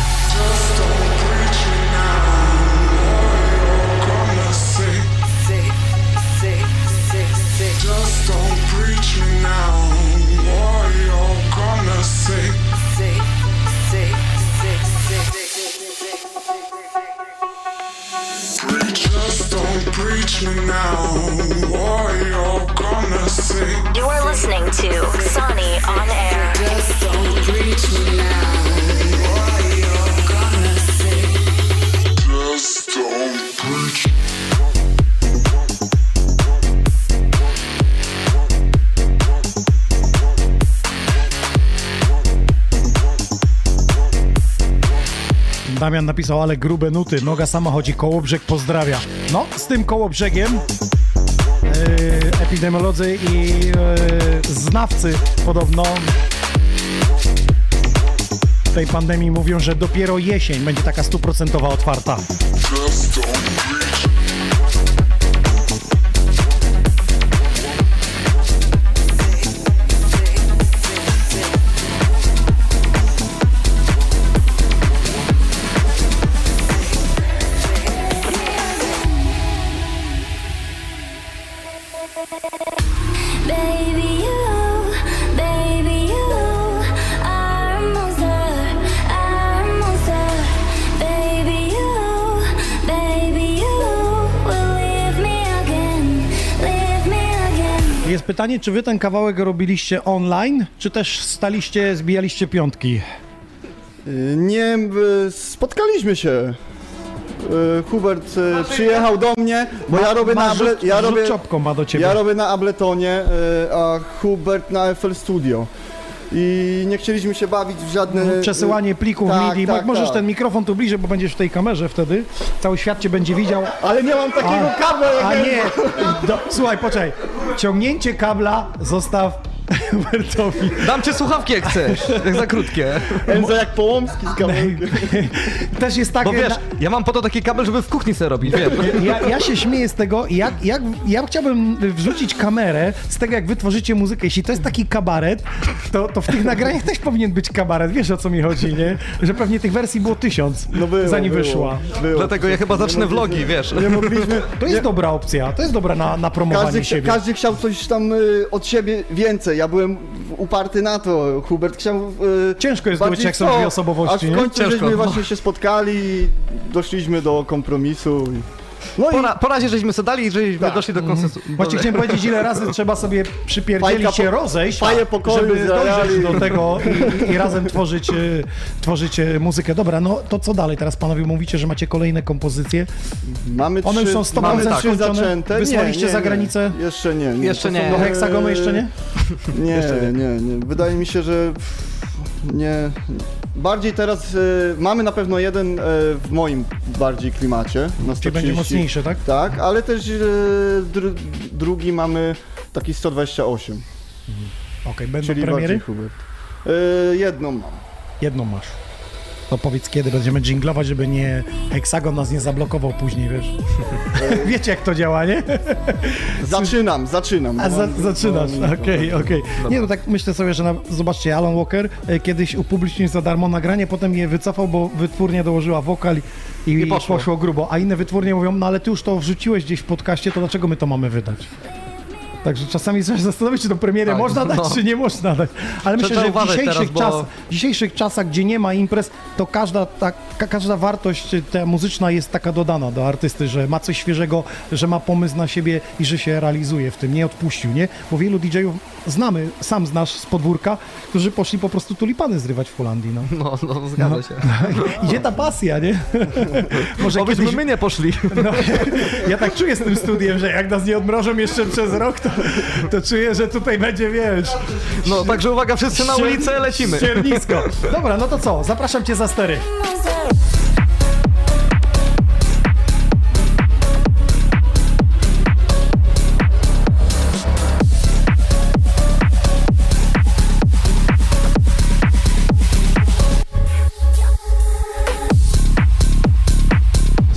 You are listening to Sonny on Air. Just don't preach me now. What you gonna? Just don't preach. Damian napisał, ale grube nuty, noga sama chodzi, Kołobrzeg pozdrawia. No, z tym Kołobrzegiem e, epidemiolodzy i e, znawcy podobno tej pandemii mówią, że dopiero jesień będzie taka stuprocentowa otwarta. Pytanie, czy wy ten kawałek robiliście online, czy też staliście, zbijaliście piątki? Nie, spotkaliśmy się. Y, Hubert y, przyjechał do mnie, bo ja robię ma na rzut- ja robię, ma do ciebie. ja robię na Abletonie, y, a Hubert na FL Studio. I nie chcieliśmy się bawić w żadne... Mhm, Przesyłanie plików tak, MIDI. tak, Możesz tak. ten mikrofon tu bliżej, bo będziesz w tej kamerze wtedy. Cały świat cię będzie widział. Ale nie mam takiego kabla jak A nie! Do, słuchaj, poczekaj. Ciągnięcie kabla zostaw Hubertowi. Dam cię słuchawki jak chcesz, jak za krótkie. Enzo jak Połomski z kabelkiem. Też jest tak... Bo wiesz, na- ja mam po to taki kabel, żeby w kuchni sobie robić, wiem. Ja, ja się śmieję z tego, jak, jak, ja chciałbym wrzucić kamerę z tego, jak wy tworzycie muzykę. Jeśli to jest taki kabaret, to, to w tych nagraniach też powinien być kabaret. Wiesz o co mi chodzi, nie? Że pewnie tych wersji było tysiąc, No było, zanim było, wyszła. było. Dlatego ja chyba zacznę vlogi, wiesz. Nie mogliśmy... To jest dobra opcja, to jest dobra na, na promowanie Każdy, siebie. każdy chciał coś tam y, od siebie więcej. Ja byłem uparty na to. Hubert chciał. Y, Ciężko jest zdobyć, jak są dwie osobowości, A w nie? końcu Ciężko. żeśmy właśnie się spotkali i doszliśmy do kompromisu. I... No Po, i ra, po razie żeśmy sobie dali i żeśmy Tak. doszli do konsensusu. Właśnie chciałem powiedzieć, ile razy trzeba sobie przypierdzielić Fajka się po- rozejść, faję pokoju żeby dojrzeć do tego i, i razem tworzyć, e, tworzyć e, muzykę. Dobra, no to co dalej? Teraz panowie mówicie, że macie kolejne kompozycje. mamy One trzy, już są 100% mamy trzy skończone? zaczęte. Wysłaliście nie, nie, za nie. granicę? Jeszcze nie. nie. Jeszcze nie. Do Heksagonu jeszcze nie? Nie, nie, nie. Wydaje mi się, że nie. Bardziej teraz e, mamy na pewno jeden e, w moim bardziej klimacie. Na Czyli będzie 130. mocniejszy, tak? Tak, ale też dru, drugi mamy taki 128. Okej, będą Czyli premiery? bardziej Hubert. E, jedną mam. Jedną masz. To powiedz kiedy będziemy dżinglować, żeby nie Heksagon nas nie zablokował później, wiesz? Wiecie jak to działa, nie? Zaczynam, zaczynam. A za, Mam- zaczynasz, mam- okej, okej. Nie no tak myślę sobie, że na, zobaczcie, Alan Walker e, kiedyś upublicznił za darmo nagranie, potem je wycofał, bo wytwórnia dołożyła wokal i, i poszło. poszło. grubo. A inne wytwórnie mówią, no ale ty już to wrzuciłeś gdzieś w podcaście, to dlaczego my to mamy wydać? Także czasami trzeba się zastanowić, czy tą premierę Tak, można dać, no. czy nie można dać. Ale myślę, że w dzisiejszych, teraz, bo- czas, w dzisiejszych czasach, gdzie nie ma imprez, to każda, ta, ka, każda wartość ta muzyczna jest taka dodana do artysty, że ma coś świeżego, że ma pomysł na siebie i że się realizuje w tym, nie odpuścił, nie? Bo wielu DJ-ów znamy, sam znasz z podwórka, którzy poszli po prostu tulipany zrywać w Holandii, no. No, no, zgadza się. Idzie ta pasja, nie? Może Obyśmy kiedyś... my nie poszli. No, ja tak czuję z tym studiem, że jak nas nie odmrożą jeszcze przez rok, to, to czuję, że tutaj będzie, wiesz... No, także uwaga, wszyscy na ulicę, lecimy. Ściernisko. Dobra, no to co? Zapraszam cię za stery.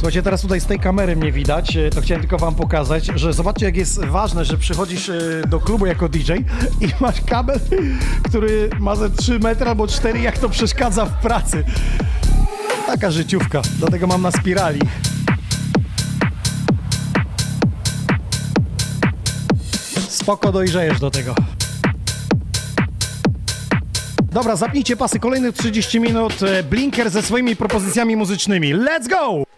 Słuchajcie, teraz tutaj z tej kamery mnie widać, e, to chciałem tylko wam pokazać, że zobaczcie jak jest ważne, że przychodzisz e, do klubu jako DJ i masz kabel, który ma ze 3 metry albo 4, jak to przeszkadza w pracy. Taka życiówka, dlatego mam na spirali. Spoko dojrzejesz do tego. Dobra, zapnijcie pasy, kolejnych 30 minut. e, Blinker ze swoimi propozycjami muzycznymi. Let's go!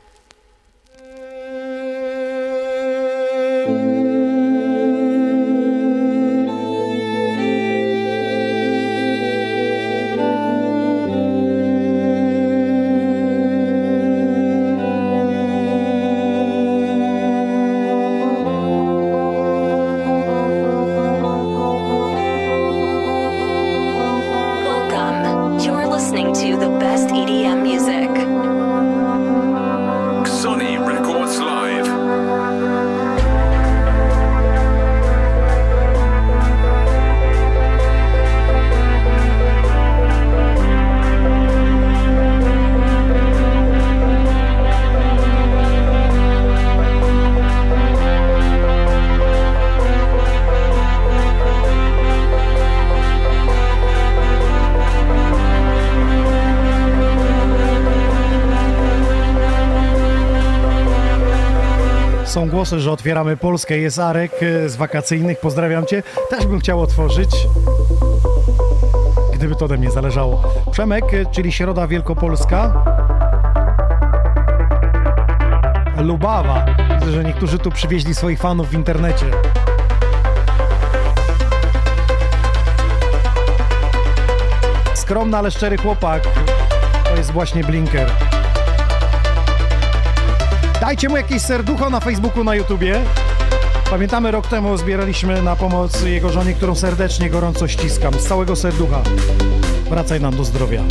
Głosy, że otwieramy Polskę. Jest Arek e, z wakacyjnych, pozdrawiam Cię. Też bym chciał otworzyć, gdyby to ode mnie zależało. Przemek, e, czyli Środa Wielkopolska. Lubawa. Widzę, że niektórzy tu przywieźli swoich fanów w internecie. Skromny, ale szczery chłopak. To jest właśnie Blinker. Dajcie mu jakieś serducho na Facebooku, na YouTubie. Pamiętamy, rok temu zbieraliśmy na pomoc jego żonie, którą serdecznie, gorąco ściskam. Z całego serducha. Wracaj nam do zdrowia.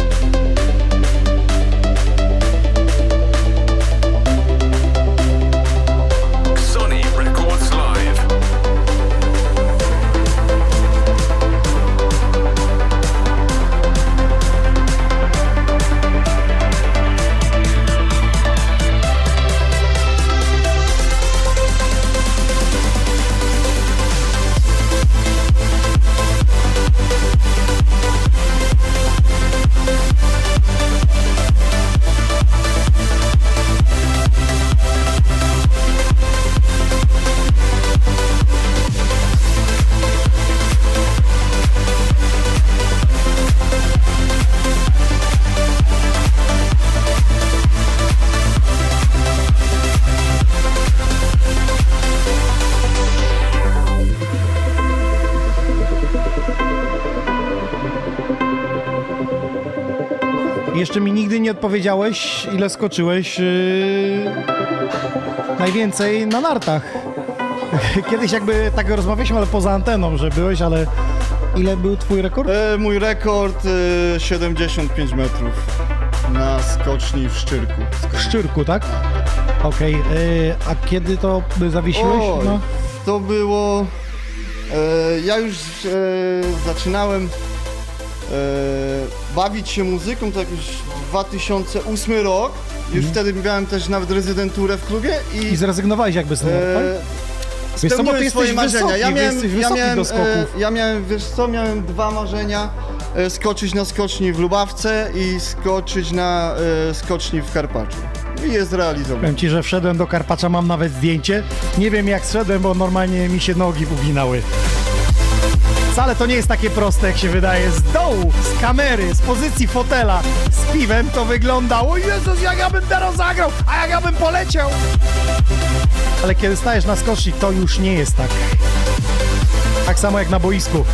Odpowiedziałeś, ile skoczyłeś yy, najwięcej na nartach. Kiedyś jakby tak rozmawialiśmy, ale poza anteną, że byłeś, ale ile był twój rekord? E, mój rekord e, 75 metrów na skoczni w Szczyrku. W Szczyrku, tak? Okej, yy, a kiedy to zawiesiłeś? Oj, No. To było... E, ja już e, zaczynałem e, bawić się muzyką, to 2008 rok. Już wtedy miałem też nawet rezydenturę w klubie i... Mhm. I zrezygnowałeś jakby z tego, E, Wiesz co, Spełniłem swoje marzenia. wysoki, ja miałem, ja miałem. E, ja miałem, wiesz co, miałem dwa marzenia. E, skoczyć na skoczni w Lubawce i skoczyć na e, skoczni w Karpaczu. I je zrealizowałem. Powiem ci, że wszedłem do Karpacza, mam nawet zdjęcie. Nie wiem jak zszedłem, bo normalnie mi się nogi uginały. Wcale to nie jest takie proste, jak się wydaje. Z dołu, z kamery, z pozycji fotela, piwem to wyglądało. Jezus, jak ja bym teraz zagrał, a jak ja bym poleciał. Ale kiedy stajesz na skoczni, to już nie jest tak. Tak samo jak na boisku.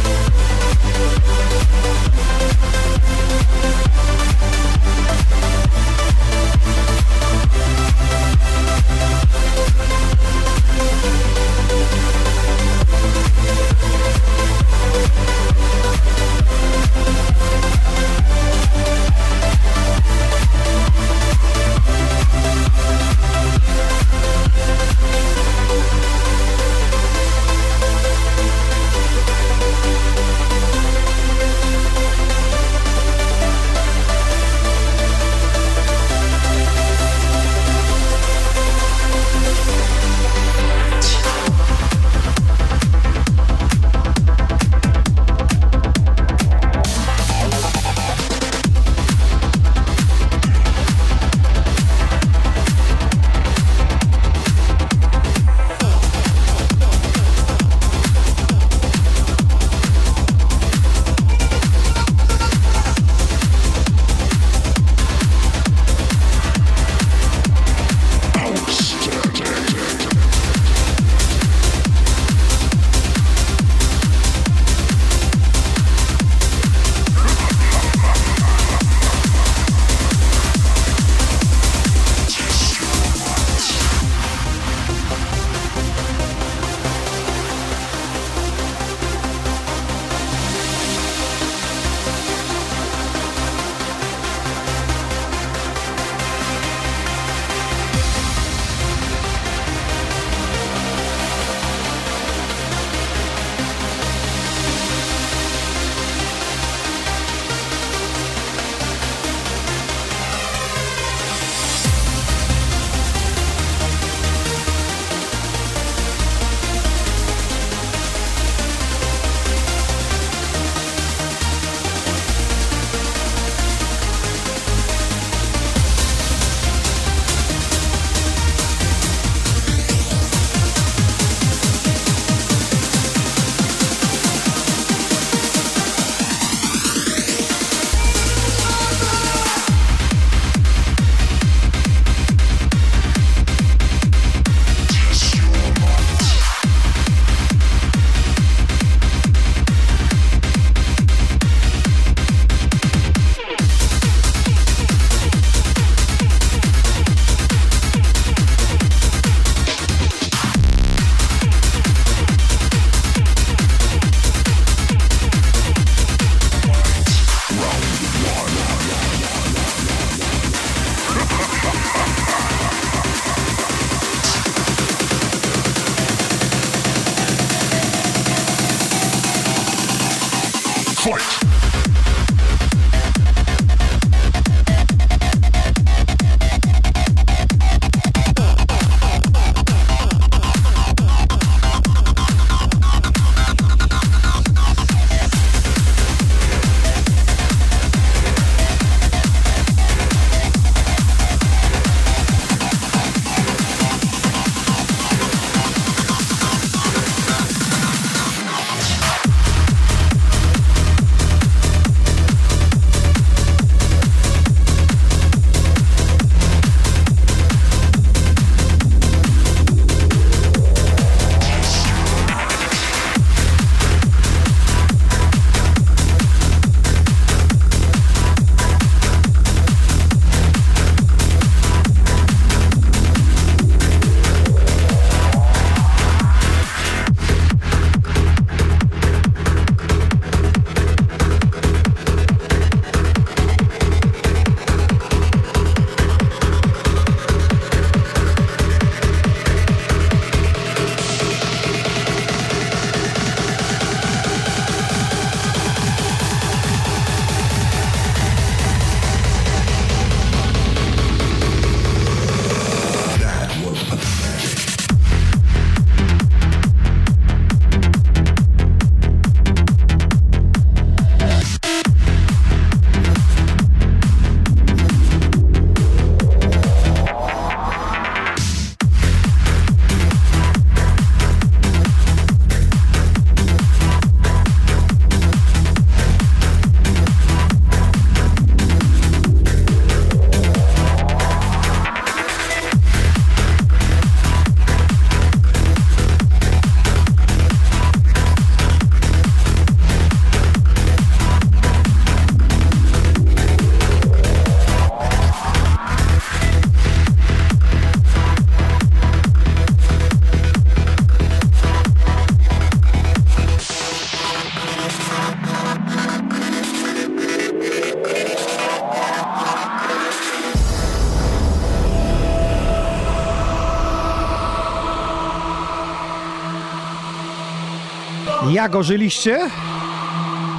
Jak ożyliście?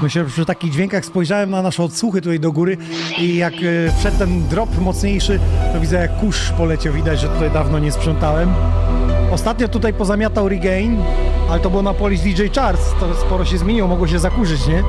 Myślę, że przy takich dźwiękach spojrzałem na nasze odsłuchy tutaj do góry i jak e, wszedł ten drop mocniejszy, to widzę jak kurz poleciał. Widać, że tutaj dawno nie sprzątałem. Ostatnio tutaj pozamiatał Regain, ale to było na Polish DJ Charts. To sporo się zmieniło, mogło się zakurzyć, nie?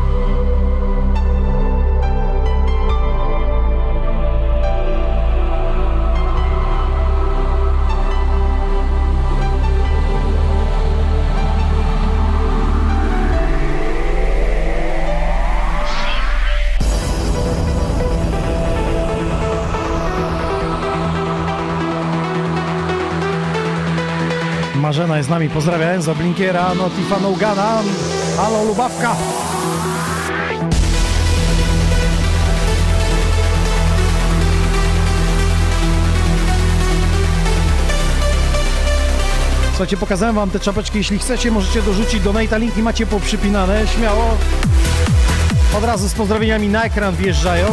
Marzena jest z nami, pozdrawiam za Blinkiera, no Tifana Ugana, halo Lubawka. Słuchajcie, pokazałem wam te czapeczki, jeśli chcecie możecie dorzucić do Nate'a, linki macie poprzypinane, śmiało. Od razu z pozdrowieniami na ekran wjeżdżają.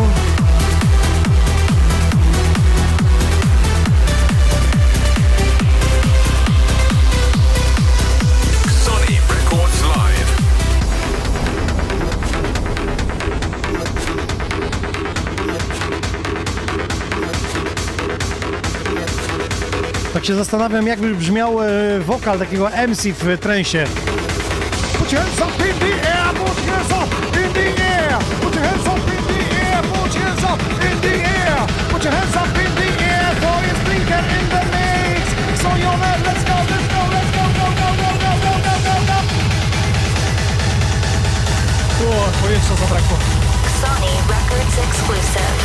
Tak się zastanawiam, jakby brzmiał e, wokal takiego MC w trensie. Put your hands up in the air, put your hands up in the air, put your hands up in the air, put your hands up in the air, put your hands up in the air, for it's blinker in the mix. So you're let's go, let's go, let's go, go, go, go, go, go, go, go, go. O, powietrza zabrakło. Sony Records exclusive.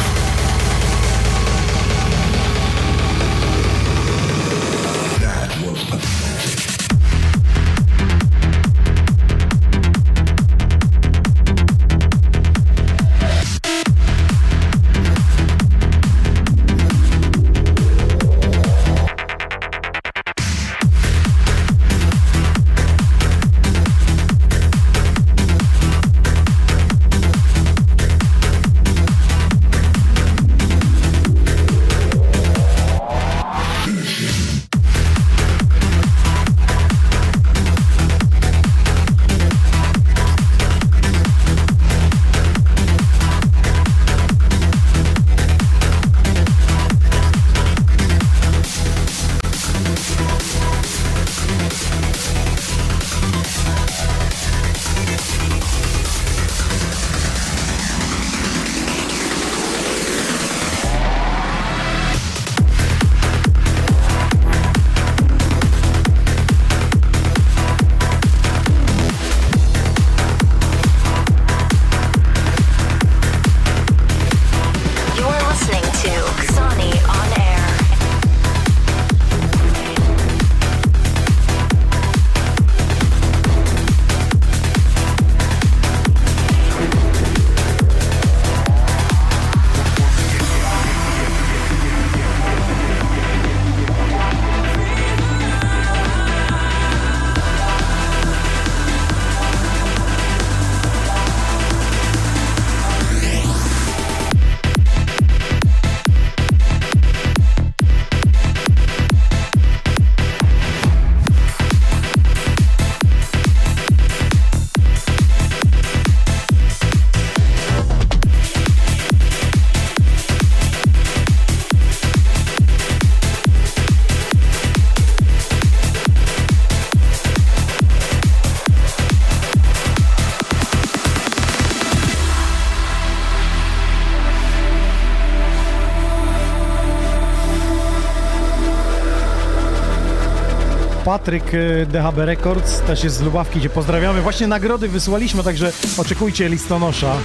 Patryk e, DHB Records, też jest z Lubawki, gdzie pozdrawiamy. Właśnie nagrody wysłaliśmy, także oczekujcie listonosza.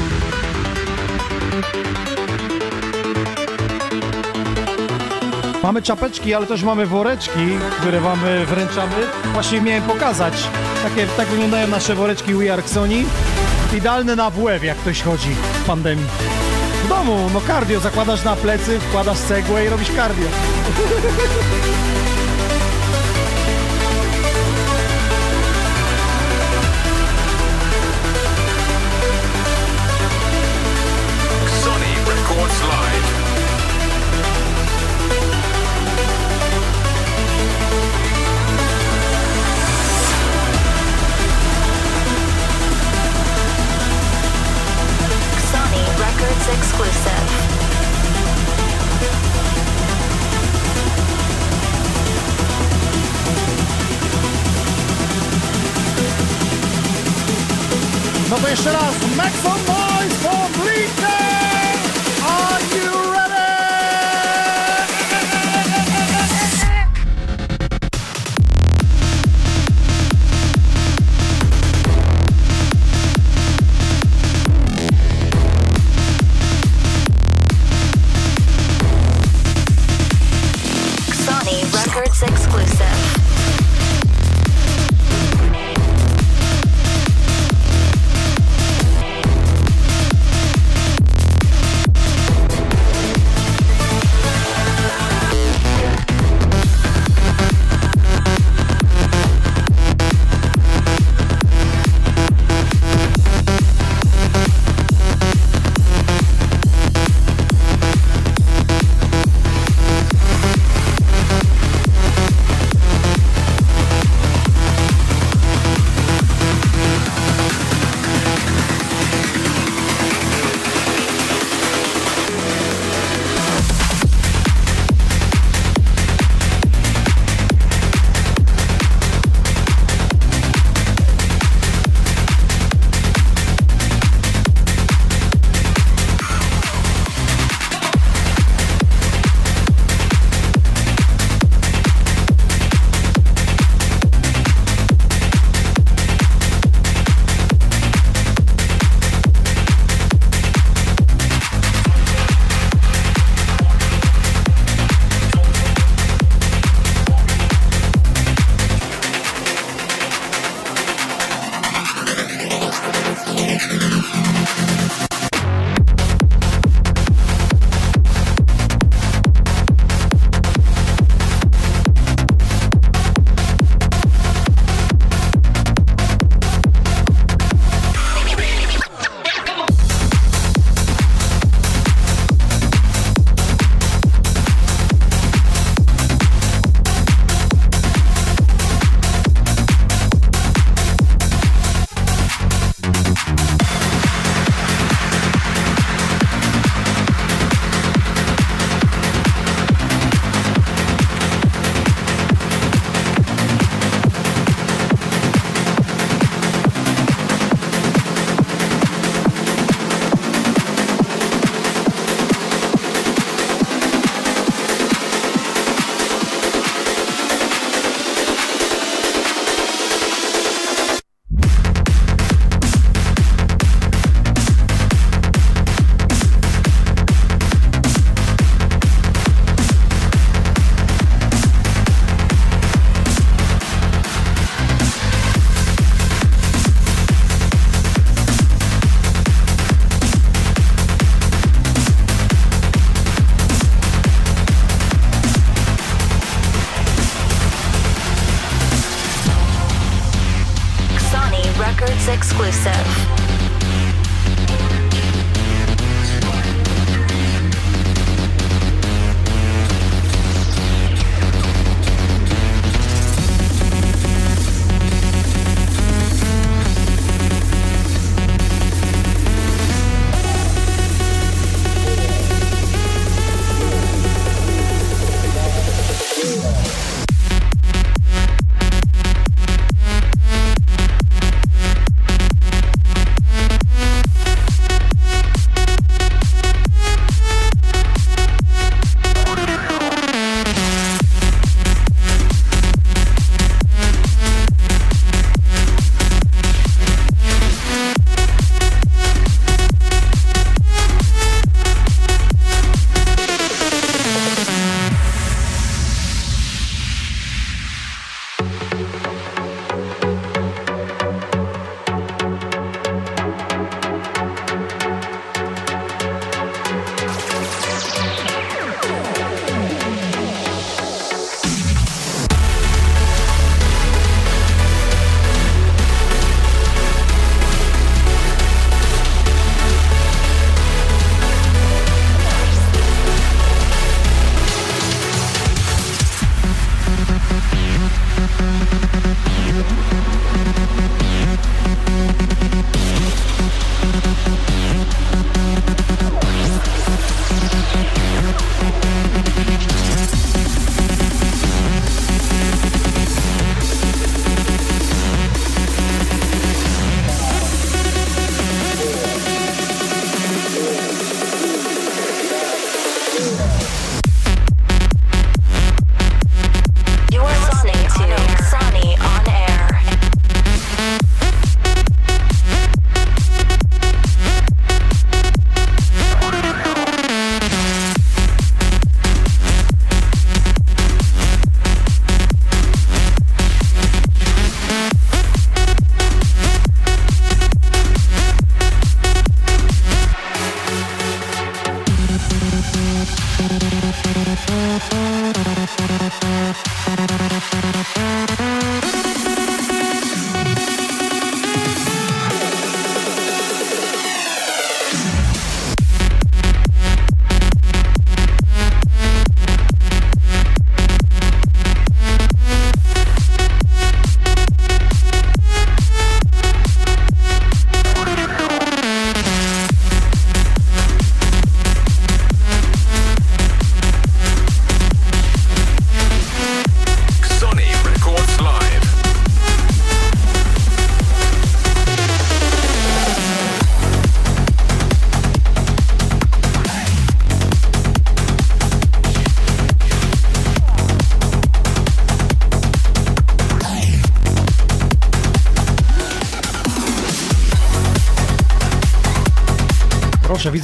Mamy czapeczki, ale też mamy woreczki, które wam e, wręczamy. Właśnie miałem pokazać. Takie, tak wyglądają nasze woreczki We Are Sony. Idealne na WF, jak ktoś chodzi w pandemii. W domu, no cardio, zakładasz na plecy, wkładasz cegłę i robisz cardio. jeszcze raz, make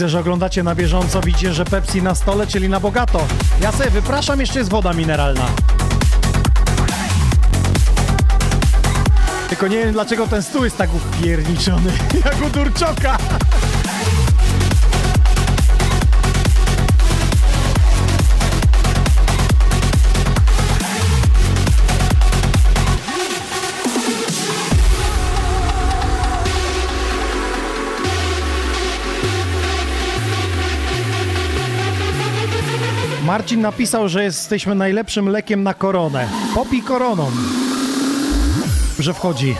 widzę, że oglądacie na bieżąco, widzicie, że Pepsi na stole, czyli na bogato. Ja sobie wypraszam, jeszcze jest woda mineralna. Tylko nie wiem, dlaczego ten stół jest tak upierniczony, jak u Durczoka. Marcin napisał, że jesteśmy najlepszym lekiem na koronę. Popij koroną. Że wchodzi.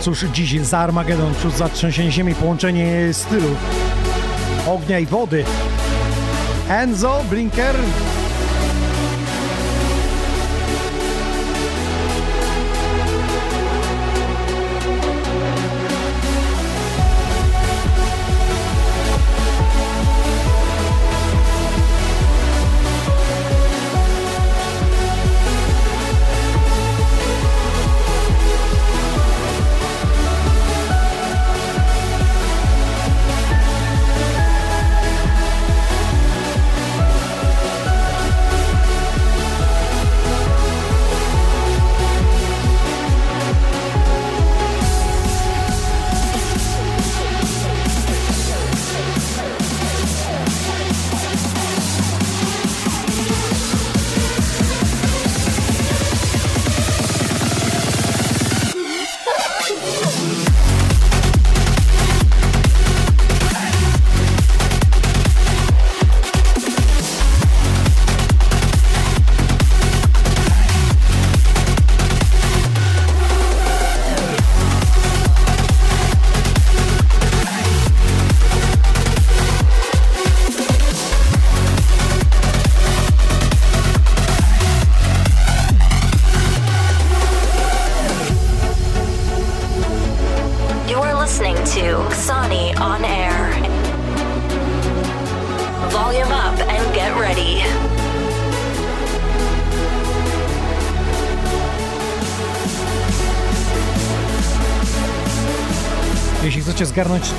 Cóż, dziś za Armagedon, wśród zatrzęsień ziemi, połączenie stylu ognia i wody. Enzo, Blinker,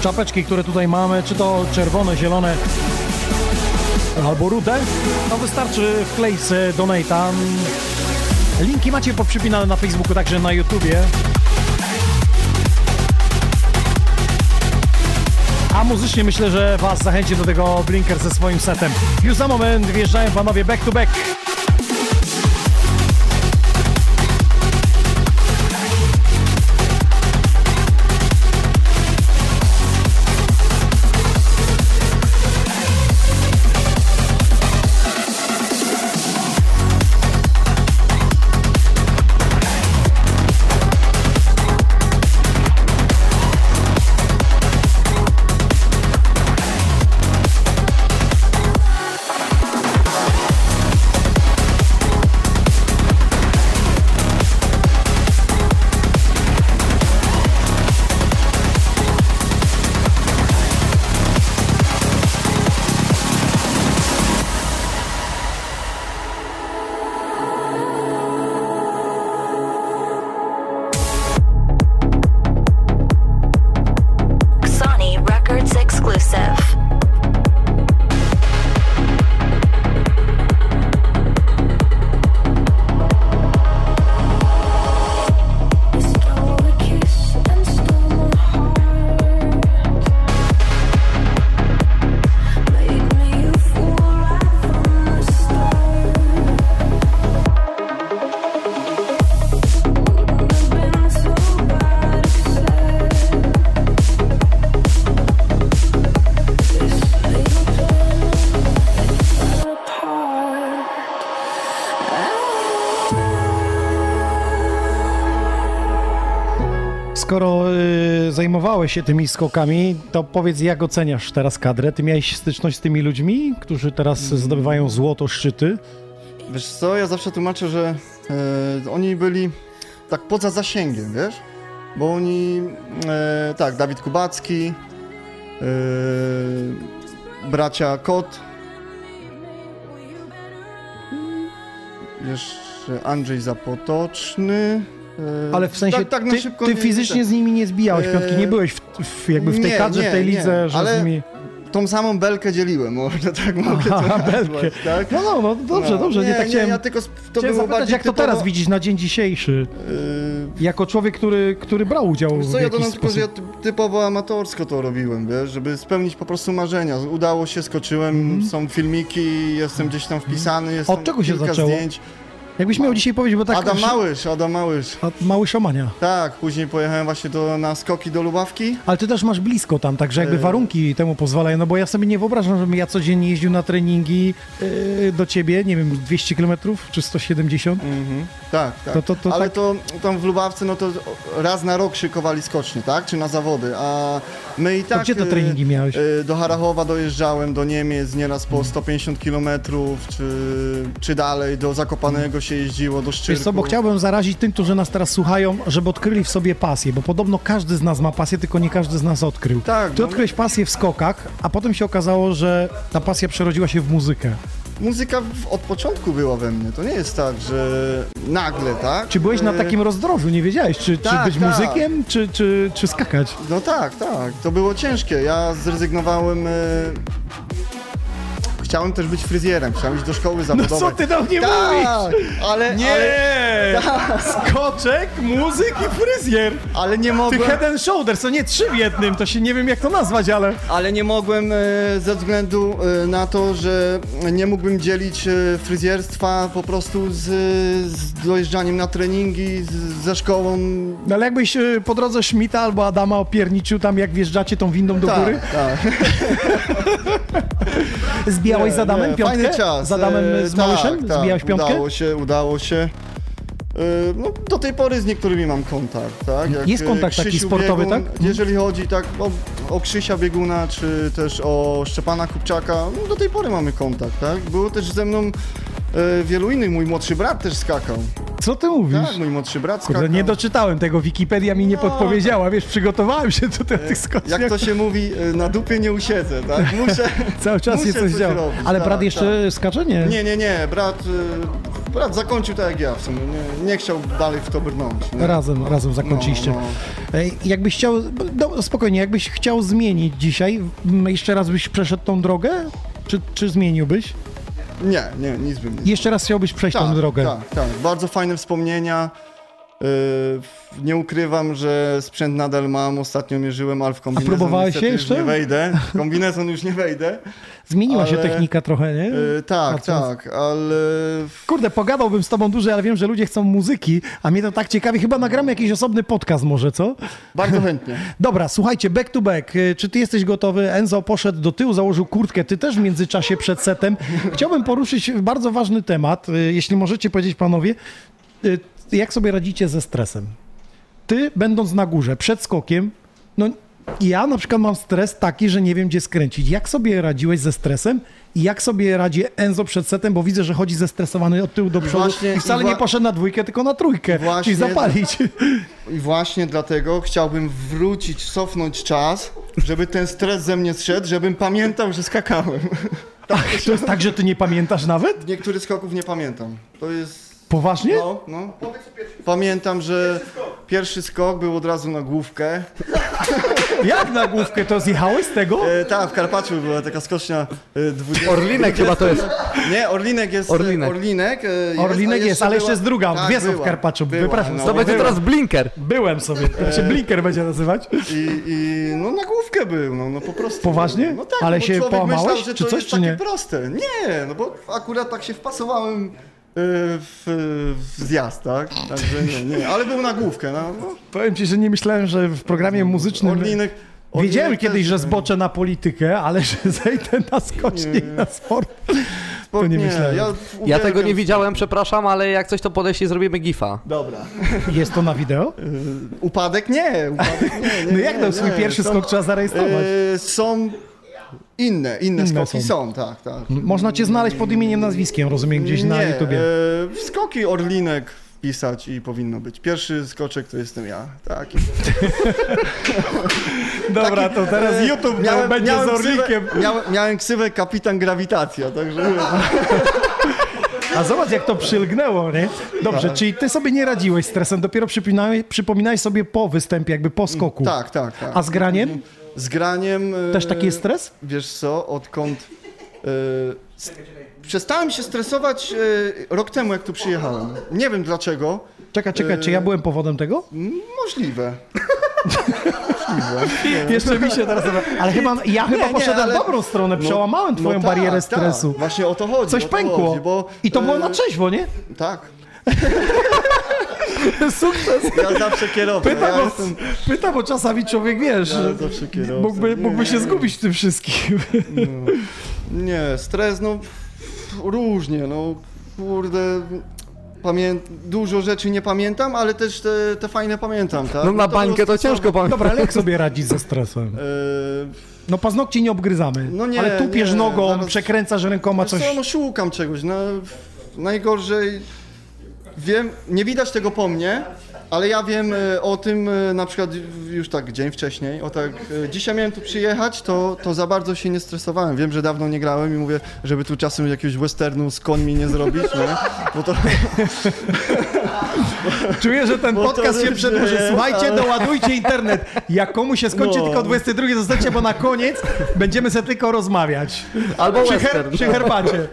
czapeczki, które tutaj mamy, czy to czerwone, zielone albo rude, to wystarczy wkleić donata. Linki macie poprzypinane na Facebooku, także na YouTubie. A muzycznie myślę, że Was zachęci do tego Blinker ze swoim setem. Już za moment wjeżdżają panowie back to back. zajmowałeś się tymi skokami, to powiedz, jak oceniasz teraz kadrę? Ty miałeś styczność z tymi ludźmi, którzy teraz mm. zdobywają złoto, szczyty? Wiesz co, ja zawsze tłumaczę, że e, oni byli tak poza zasięgiem, wiesz? Bo oni, e, tak, Dawid Kubacki, e, bracia Kot, mm. jeszcze Andrzej Zapotoczny, e, Ale w sensie, tak, tak ty, szybko ty nie- fizycznie z nimi nie zbijałeś piątki, nie byłeś w, w, jakby w tej Nie, kadrze, w nie, tej nie, lidze, że ale z nimi... Tą samą belkę dzieliłem, może tak mogę Aha, to belkę. nazwać, tak? No, no, no, dobrze, No, dobrze, nie, nie, tak nie, chciałem... ja tylko to chciałem zapytać, jak to typowo- teraz widzisz na dzień dzisiejszy? jako człowiek, który, który brał udział Wiesz w co, ja dodam tylko, że ja ty- typowo amatorsko to robiłem, wiesz, żeby spełnić po prostu marzenia. Udało się, skoczyłem, są filmiki, jestem gdzieś tam wpisany, jest. Od czego się zaczęło? zdjęć. Jakbyś miał dzisiaj powiedzieć, bo tak... Adam Małysz, Adam Małysz. Mały szamania. Tak, później pojechałem właśnie do, na skoki do Lubawki. Ale ty też masz blisko tam, także jakby E. warunki temu pozwalają, no bo ja sobie nie wyobrażam, żebym ja codziennie jeździł na treningi yy, do ciebie, nie wiem, 200 km czy 170. Mhm. Tak, tak. To- to- to Ale tak- to tam w Lubawce, no to raz na rok szykowali skocznie, tak? Czy na zawody, a my i tak... gdzie te y, treningi miałeś? y, Do Harachowa dojeżdżałem, do Niemiec nieraz Mhm. po 150 km, czy, czy dalej, do Zakopanego się jeździło, do Szczyrku. Wiesz co, bo chciałbym zarazić tym, którzy nas teraz słuchają, żeby odkryli w sobie pasję, bo podobno każdy z nas ma pasję, tylko nie każdy z nas odkrył. Tak, Ty no- odkryłeś pasję w skokach, a potem się okazało, że ta pasja przerodziła się w muzykę. Muzyka od początku była we mnie, to nie jest tak, że nagle, tak? Czy byłeś na Y, takim rozdrożu, nie wiedziałeś, czy, Tak, czy być tak. muzykiem, czy, czy, czy skakać? No tak, tak. To było ciężkie. Ja zrezygnowałem. Chciałem też być fryzjerem, chciałem iść do szkoły zawodowej. No co ty do mnie tak, mówisz? Ale, Nie! Ale, tak, Skoczek, muzyk i fryzjer! ale nie Ty mogłem. head and shoulders, to nie trzy w jednym, to się nie wiem jak to nazwać, ale... Ale nie mogłem e, ze względu e, na to, że nie mógłbym dzielić e, fryzjerstwa po prostu z, z dojeżdżaniem na treningi, z, ze szkołą. No ale jakbyś po drodze Schmidta albo Adama opierniczył tam, jak wjeżdżacie tą windą do tak, góry? tak. Zbijałeś z Adamem nie, piątkę? Fajny czas. Z Adamem e, z Małyszem? Tak, tak, Zbijałeś piątkę? Udało się, udało się. E, No, do tej pory z niektórymi mam kontakt, tak? Jak, Jest e, kontakt taki Krzysiu sportowy, Biegun, tak? Jeżeli chodzi tak o, o Krzysia Bieguna, czy też o Szczepana Kupczaka, no, do tej pory mamy kontakt, tak? Było też ze mną e, wielu innych, mój młodszy brat też skakał. Co ty mówisz? Tak, mój młodszy brat skakał. Kurde, nie doczytałem tego, Wikipedia mi nie No. podpowiedziała, wiesz, przygotowałem się tutaj do tych skoczniach. Jak to się mówi, e, na dupie nie usiedzę, tak? Muszę, Cały czas muszę jest coś działa. robić, Ale tak, brat jeszcze tak. skacze? Nie. Nie, nie, nie, brat, brat zakończył tak jak ja w sumie, nie, nie chciał dalej w to brnąć. nie? Razem, razem zakończyliście. No, Ej, Jakbyś chciał, no, spokojnie, jakbyś chciał zmienić dzisiaj, jeszcze raz byś przeszedł tą drogę? Czy, czy zmieniłbyś? Nie, nie, nic bym nie Jeszcze raz chciałbyś przejść tą drogę. Tak, tak, bardzo fajne wspomnienia. Y, nie ukrywam, że sprzęt nadal mam, ostatnio mierzyłem, ale w kombinezon próbowałeś niestety się już jeszcze? nie wejdę. W kombinezon już nie wejdę. Zmieniła się Ale- technika trochę, nie? Y, tak, Patrząc- tak, ale Kurde, pogadałbym z tobą dłużej, ale wiem, że ludzie chcą muzyki, a mnie to tak ciekawi. Chyba nagramy jakiś osobny podcast może, co? bardzo chętnie. Dobra, słuchajcie, back to back. Y, Czy ty jesteś gotowy? Enzo poszedł do tyłu, założył kurtkę. Ty też w międzyczasie przed setem. Chciałbym poruszyć bardzo ważny temat. y, Jeśli możecie powiedzieć, panowie, jak sobie radzicie ze stresem? Ty, będąc na górze, przed skokiem, no ja na przykład mam stres taki, że nie wiem, gdzie skręcić. Jak sobie radziłeś ze stresem i jak sobie radzi Enzo przed setem, bo widzę, że chodzi zestresowany od tyłu do przodu Właśnie i wcale i nie poszedł na dwójkę, tylko na trójkę, Właśnie- czyli zapalić. I właśnie dlatego chciałbym wrócić, cofnąć czas, żeby ten stres ze mnie zszedł, żebym pamiętał, że skakałem. Ach, to jest tak, że ty nie pamiętasz nawet? Niektórych skoków nie pamiętam. To jest... Poważnie? No, no. Pamiętam, że pierwszy skok był od razu na główkę. Jak na główkę to zjechałeś z tego? E, tak, w Karpaczu była taka skocznia e, 20. Orlinek chyba to jest. Nie, Orlinek jest. Orlinek. Orlinek, e, jest, Orlinek a jest, ale jeszcze była- jest druga, tak, w była, Karpaczu, była, wypraszam. no. To będzie teraz blinker. Byłem sobie, to się blinker będzie nazywać. I, I no na główkę był, no, no po prostu. Poważnie? No tak, Ale bo się człowiek połamałeś, myślał, że czy to coś, jest czy takie nie? proste. Nie, no bo akurat tak się wpasowałem e, w, w zjazd, tak? Także nie, nie, ale był na główkę, no. Powiem ci, że nie myślałem, że w programie muzycznym... Orlinek... Wiedziałem Orlinek kiedyś, też- że zboczę na politykę, ale że zejdę na skocznie i na sport, to nie myślałem. Ja uwielbiam tego nie widziałem, przepraszam, ale jak coś to podejść i zrobimy gifa. Dobra. Jest to na wideo? Upadek nie, upadek nie. nie No jak nie, to swój nie. pierwszy Są- skok trzeba zarejestrować? e, są inne, inne, Inne skoki są. są. tak, tak. Można cię znaleźć pod imieniem, nazwiskiem, rozumiem, gdzieś na nie, YouTubie. E, skoki Orlinek wpisać i powinno być. Pierwszy skoczek to jestem ja. Tak. Dobra, to teraz E, YouTube będzie z Orlikiem. Ksywę, miałem, miałem ksywę kapitan grawitacja, także A zobacz, jak to przylgnęło, nie? Dobrze, Tak. czyli ty sobie nie radziłeś z stresem, dopiero przypominałeś, przypominałeś sobie po występie, jakby po skoku. Tak, tak, tak. A z graniem? Z graniem... e, Też taki jest stres? Wiesz co, odkąd... e, Przestałem się stresować e, rok temu, jak tu przyjechałem. Nie wiem dlaczego. Czekaj, czekaj, czy ja byłem powodem tego? Możliwe. Jeszcze mi się teraz... Ale chyba, ja chyba nie, poszedłem ale- w dobrą stronę, No- przełamałem twoją no barierę tak. stresu. Właśnie o to chodzi. Coś pękło. Chodzi, bo, I to było na e, trzeźwo, nie? Tak. Sukces. Ja zawsze kierowcą. Pytam, ja bo, jestem... pytam, bo czasami człowiek, wiesz, Ja zawsze kierowcą. mógłby, mógłby Nie. się zgubić w tym wszystkim. Nie, stres, no różnie, no kurde. Pamię... Dużo rzeczy nie pamiętam, ale też te, te fajne pamiętam, tak? No na to bańkę to ciężko pamiętać. Dobra, ale jak sobie radzić ze stresem? E, No paznokci nie obgryzamy, No nie, ale tupiesz nie, nogą, zaraz- przekręcasz rękoma coś. Co, no szukam czegoś, no najgorzej wiem, nie widać tego po mnie, ale ja wiem e, o tym e, na przykład już tak dzień wcześniej, o tak, e, dzisiaj miałem tu przyjechać, to, to za bardzo się nie stresowałem, wiem, że dawno nie grałem i mówię, żeby tu czasem jakiegoś westernu z końmi nie zrobić, nie? Bo to, Czuję, że ten Bo to podcast się różnie przedłuży. Słuchajcie, ale- doładujcie internet. Jak komuś się skończy No. tylko 22, zostańcie, bo na koniec będziemy sobie tylko rozmawiać. Albo przy, western. przy herbacie. E,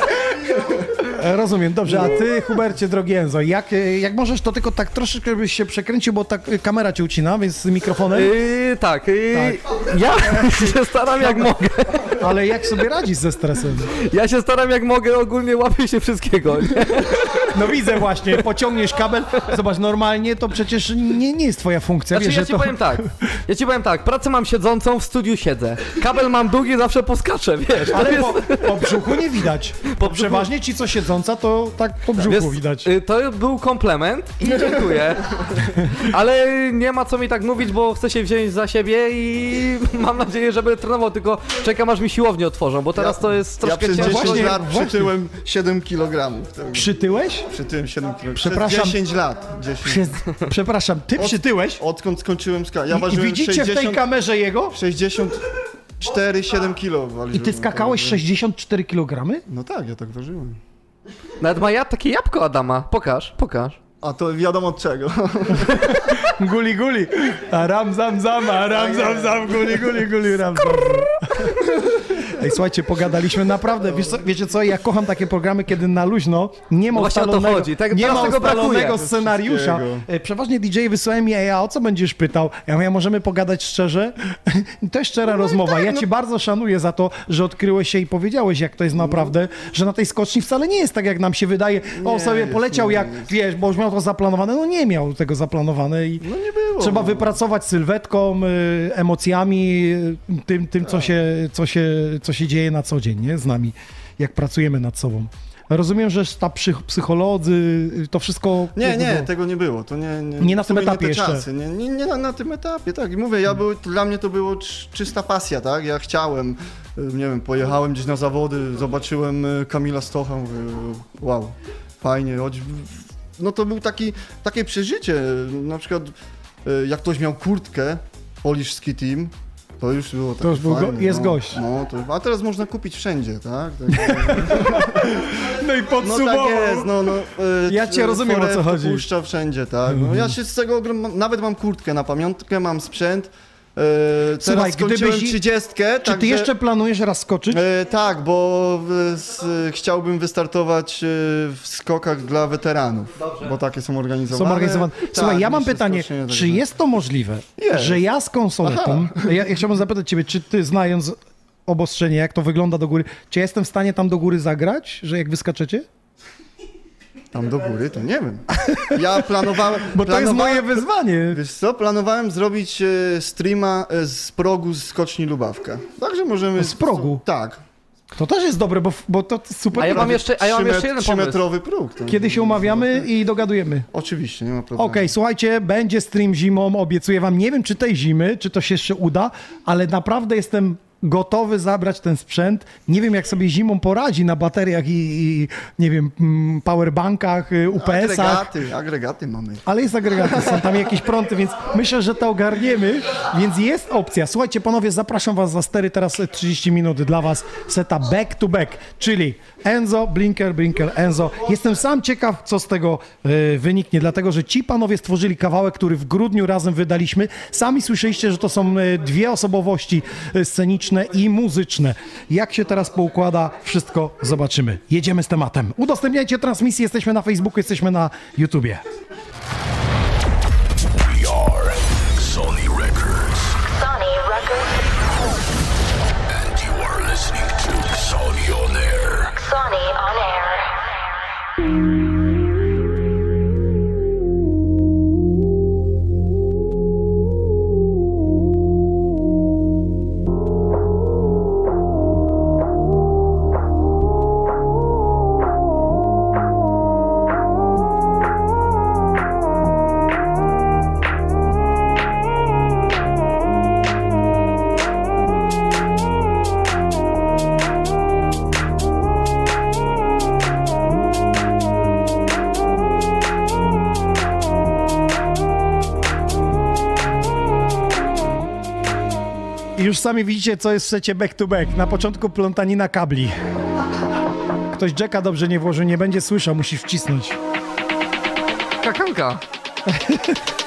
Rozumiem, dobrze. A ty, Hubercie, drogi Enzo, jak, jak możesz, to tylko tak troszeczkę byś się przekręcił, bo tak e, kamera cię ucina, więc z mikrofonem. Yy, tak, yy, ja się staram jak mogę. Ale jak sobie radzisz ze stresem? Ja się staram jak mogę, ogólnie łapię się wszystkiego. Nie? No widzę właśnie, pociągniesz kabel. Zobacz, normalnie to przecież nie, nie jest twoja funkcja. Znaczy wiesz, ja ci to... powiem tak, ja ci powiem tak, pracę mam siedzącą, w studiu siedzę. Kabel mam długi, zawsze poskaczę, wiesz. Ale jest- po, po brzuchu nie widać. Po Przeważnie ci, co siedząca, to tak po brzuchu Wiesz, widać. y, To był komplement i dziękuję. Ale nie ma co mi tak mówić, bo chcę się wziąć za siebie i mam nadzieję, że będę trenował, tylko czekam aż mi siłownię otworzą, bo teraz to jest ja troszkę przez 10 ciężko. Właśnie, lat właśnie. przytyłem 7 kg. Przytyłeś? Przytyłem 7 kg. Przepraszam. Przez 10 lat. 10. Przez... Przepraszam, ty Od- przytyłeś? Odkąd skończyłem skakać. Ja I, I ważyłem widzicie 60... w tej kamerze jego? 64-7 kilo I ty skakałeś 64 kg? No tak, ja tak ważyłem. Nawet ma ja takie jabłko Adama. Pokaż, pokaż. A to wiadomo od czego. Guli guli. A ram zam zam, a ram zam zam, guli guli guli, ram zam. Ej, słuchajcie, pogadaliśmy naprawdę, wiesz co, wiecie co, ja kocham takie programy, kiedy na luźno nie ma No właśnie o to ustalonego, chodzi, tak- nie ma ustalonego scenariusza. E, Przeważnie DJ wysyłają mi, a o co będziesz pytał? Ja mówię, możemy pogadać szczerze? To jest szczera rozmowa. Ja cię bardzo szanuję za to, że odkryłeś się i powiedziałeś, jak to jest naprawdę, że na tej skoczni wcale nie jest tak, jak nam się wydaje. O, Nie sobie poleciał nie jak, wiesz, bo już miał to zaplanowane. No nie miał tego zaplanowane i No nie było. trzeba wypracować sylwetką, y, emocjami, y, tym, tym co, się, co, się, co się dzieje na co dzień, nie? Z nami, jak pracujemy nad sobą. Rozumiem, że ta psych- psycholodzy, y, to wszystko... Nie, nie, było- tego nie było. To nie, nie, Nie na tym etapie nie te jeszcze. Czasy. Nie, nie, nie na, na tym etapie, tak. I mówię, ja był, dla mnie to było cz- czysta pasja, tak. Ja chciałem, nie wiem, pojechałem gdzieś na zawody, zobaczyłem Kamila Stocha, mówię, wow, fajnie, choć... No to był taki, takie przeżycie, na przykład y, jak ktoś miał kurtkę, Polish Ski Team, to już było takie już był go- fajne, jest no, gość. No, to, a teraz można kupić wszędzie, tak? tak No i no podsumował. tak jest, no, no. y, Ja cię rozumiem, o co chodzi. puszcza wszędzie, tak. No, ja się z tego, ogrom- nawet mam kurtkę na pamiątkę, mam sprzęt. Słuchaj, teraz skończyłem gdybyś- 30, Czy ty jeszcze planujesz raz skoczyć? E, tak, bo y, z, chciałbym wystartować w skokach dla weteranów, bo takie są organizowane. Są organizowane. Słuchaj, Tak, ja mam pytanie, tak czy jest to możliwe, Jest. że ja z konsoletą, ja, ja chciałbym zapytać ciebie, czy ty znając obostrzenie, jak to wygląda do góry, czy ja jestem w stanie tam do góry zagrać, że jak wyskaczecie? Tam do góry, to nie wiem. Ja planowałem... Bo to jest moje wyzwanie. Wiesz co, planowałem zrobić e, streama e, z progu z skoczni Lubawka. Także możemy... Z progu? Tak. To też jest dobre, bo, bo to super. A ja mam jeszcze, a ja mam jeszcze jeden pomysł. metrowy próg. Kiedy się umawiamy i dogadujemy. Oczywiście, nie ma problemu. Okej, słuchajcie, będzie stream zimą, obiecuję wam. Nie wiem, czy tej zimy, czy to się jeszcze uda, ale naprawdę jestem gotowy zabrać ten sprzęt. Nie wiem, jak sobie zimą poradzi na bateriach i, i nie wiem, mm, powerbankach, y, UPS-ach. Agregaty, agregaty mamy. Ale jest agregaty, są tam jakieś prąty, więc myślę, że to ogarniemy, więc jest opcja. Słuchajcie, panowie, zapraszam was za stery, teraz 30 minut dla was seta back to back, czyli Enzo, Blinker, Blinker, Enzo. Jestem sam ciekaw, co z tego e, wyniknie, dlatego, że ci panowie stworzyli kawałek, który w grudniu razem wydaliśmy. Sami słyszeliście, że to są e, dwie osobowości e, sceniczne i muzyczne. Jak się teraz poukłada, wszystko zobaczymy. Jedziemy z tematem. Udostępniajcie transmisję, jesteśmy na Facebooku, jesteśmy na YouTubie. Już sami widzicie, co jest w secie back to back. Na początku plątanina kabli. Ktoś jacka dobrze nie włożył, nie będzie słyszał, musi wcisnąć. Kakanka.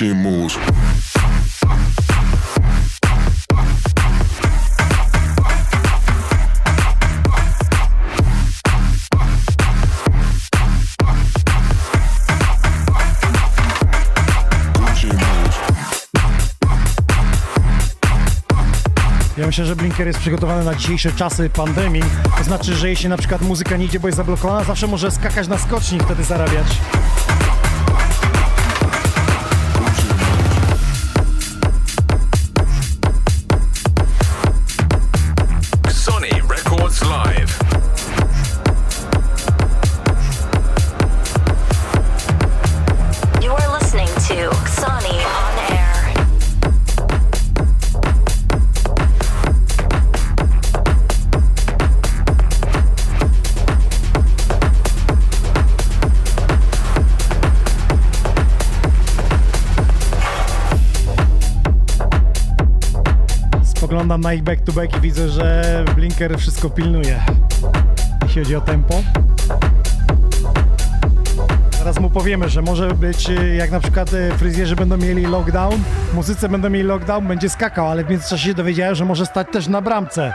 Gucci moves. Ja myślę, że Blinker jest przygotowany na dzisiejsze czasy pandemii. To znaczy, że jeśli na przykład muzyka nie idzie, bo jest zablokowana, zawsze może skakać na skoczni wtedy zarabiać. Spoglądam na ich back to back i widzę, że Blinker wszystko pilnuje. Jeśli chodzi o tempo. Zaraz mu powiemy, że może być y, jak na przykład y, fryzjerzy będą mieli lockdown, muzycy będą mieli lockdown, będzie skakał, ale w międzyczasie się dowiedziałem, że może stać też na bramce.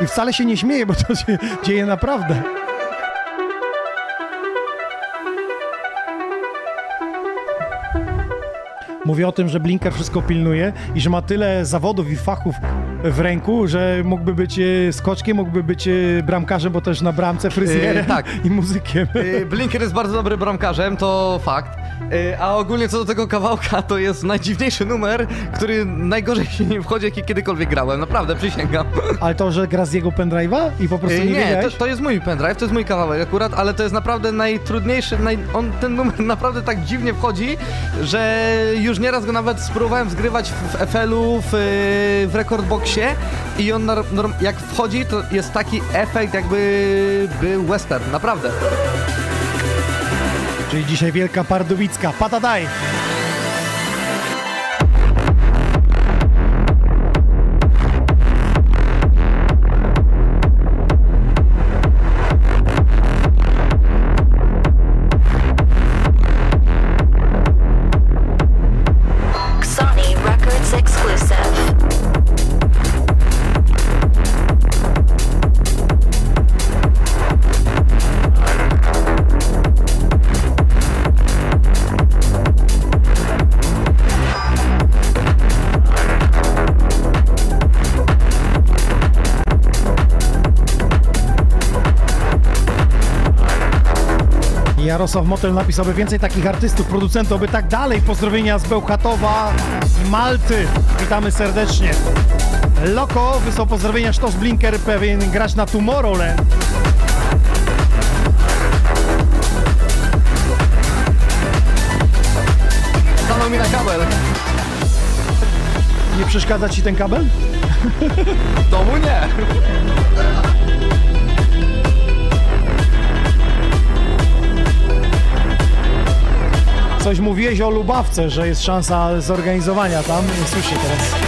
I wcale się nie śmieje, bo to się dzieje naprawdę. Mówię o tym, że Blinker wszystko pilnuje i że ma tyle zawodów i fachów w ręku, że mógłby być e, skoczkiem, mógłby być e, bramkarzem, bo też na bramce fryzjerem Yy, tak. i muzykiem. Yy, Blinker jest bardzo dobrym bramkarzem, to fakt. Yy, A ogólnie co do tego kawałka, to jest najdziwniejszy numer, który najgorzej się nie wchodzi, jaki kiedykolwiek grałem. Naprawdę, przysięgam. Ale to, że gra z jego pendrive'a i po prostu Yy, nie, nie, to, to jest mój pendrive, to jest mój kawałek akurat, ale to jest naprawdę najtrudniejszy, naj, on, ten numer naprawdę tak dziwnie wchodzi, że już nieraz go nawet spróbowałem zgrywać w FL-u, w, yy, w Recordboxie i on jak wchodzi, to jest taki efekt jakby był western, naprawdę. Czyli dzisiaj Wielka Pardubicka. Patadaj! Jarosław Motel napisał, by więcej takich artystów, producentów, by tak dalej. Pozdrowienia z Bełchatowa i Malty. Witamy serdecznie. Loko wysłał pozdrowienia Sztos Blinker, pewien grać na Tomorrowland. Stanął mi na kabel. Nie przeszkadza ci ten kabel? W domu nie. Coś mówiłeś o Lubawce, że jest szansa zorganizowania tam. Nie słyszę teraz.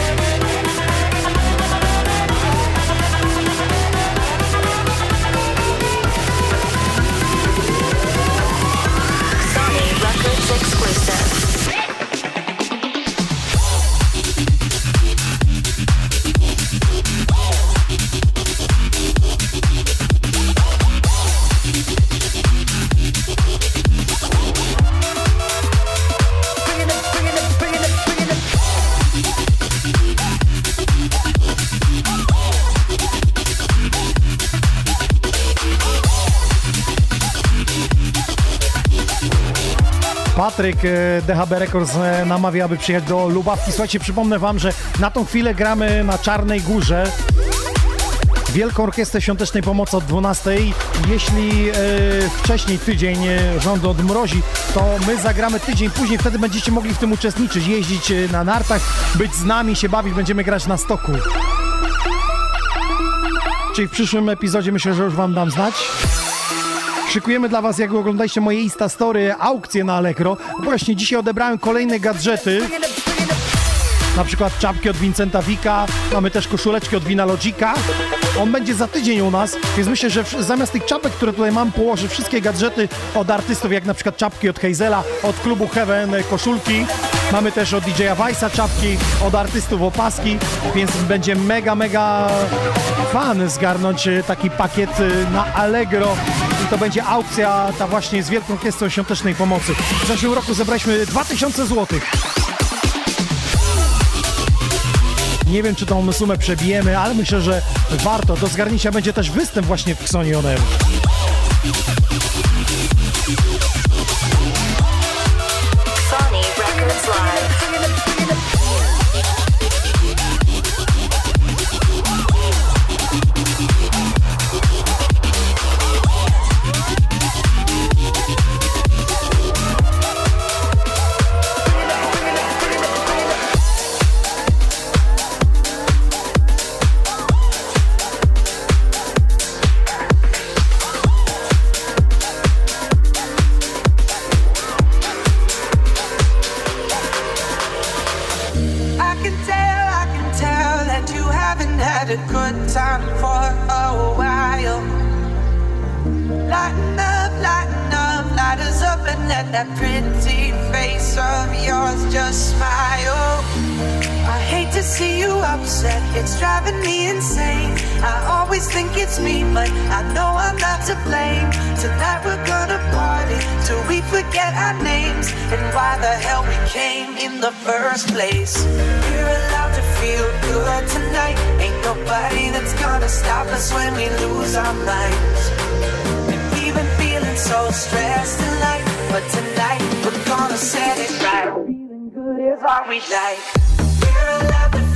Patryk e, DHB Records e, namawia, aby przyjechać do Lubawki. Słuchajcie, przypomnę wam, że na tą chwilę gramy na Czarnej Górze. Wielką Orkiestrę Świątecznej Pomocy od 12. Jeśli e, wcześniej tydzień e, rząd odmrozi, to my zagramy tydzień później. Wtedy będziecie mogli w tym uczestniczyć, jeździć na nartach, być z nami, się bawić. Będziemy grać na stoku. Czyli w przyszłym epizodzie myślę, że już wam dam znać. Szykujemy dla Was, jak oglądaliście moje Insta Story, aukcje na Allegro. Właśnie dzisiaj odebrałem kolejne gadżety. Na przykład czapki od Vincenta Vika, mamy też koszuleczki od Wina Logica. On będzie za tydzień u nas, więc myślę, że zamiast tych czapek, które tutaj mam, położę wszystkie gadżety od artystów, jak na przykład czapki od Hazela, od klubu Heaven, e, koszulki. Mamy też od DJ-a Weissa czapki, od artystów opaski, więc będzie mega, mega fan zgarnąć e, taki pakiet e, na Allegro. To będzie aukcja ta właśnie z Wielką Orkiestrą Świątecznej Pomocy. W zeszłym roku zebraliśmy 2000 złotych. Nie wiem, czy tą sumę przebijemy, ale myślę, że warto. Do zgarnięcia będzie też występ właśnie w Xoni good time for a while. Lighten up, lighten up, light us up and let that pretty face of yours just smile. I hate to see you upset, it's driving me insane. I always think it's me, but I know I'm not to blame. Tonight we're gonna party till we forget our names and why the hell we came in the first place. We're feel good tonight. Ain't nobody that's gonna stop us when we lose our minds. And we've been feeling so stressed in life, but tonight we're gonna set it right. Feeling good is all we like. We're allowed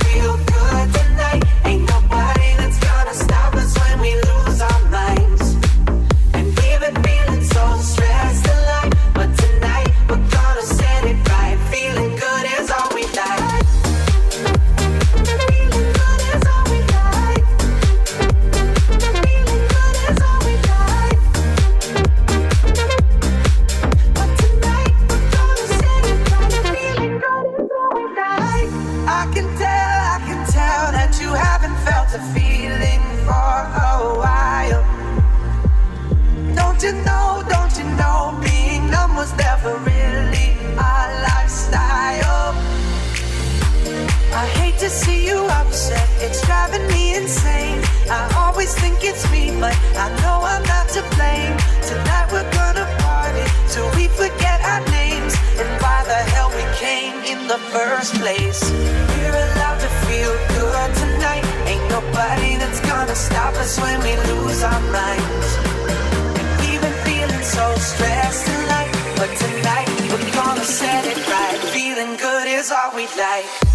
first place. We're allowed to feel good tonight. Ain't nobody that's gonna stop us when we lose our minds. We've been feeling so stressed in life, but tonight we're gonna set it right. Feeling good is all we like.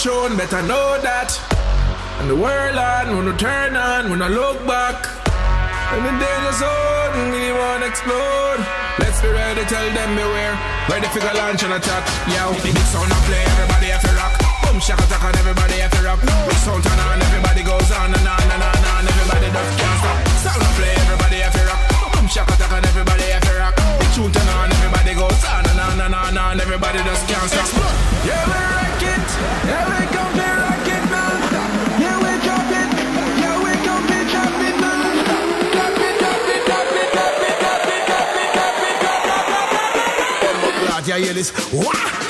Tune, better know that. And the world on, when we turn on, when I look back. And the danger zone, we wanna explode. Let's be ready, tell them beware. Ready for the launch and attack. Yo, big sound and play, everybody have to rock. Boom, shaka attack and everybody have to rock. Big sound turn on, everybody goes on and on and on and on. Everybody just can't stop. Sound and play, everybody have to rock. Boom, shaka attack and everybody have to rock. Big tune turn on, everybody goes on and on and on and on. Everybody just can't stop. Yeah, Yeah, hear this. Wah!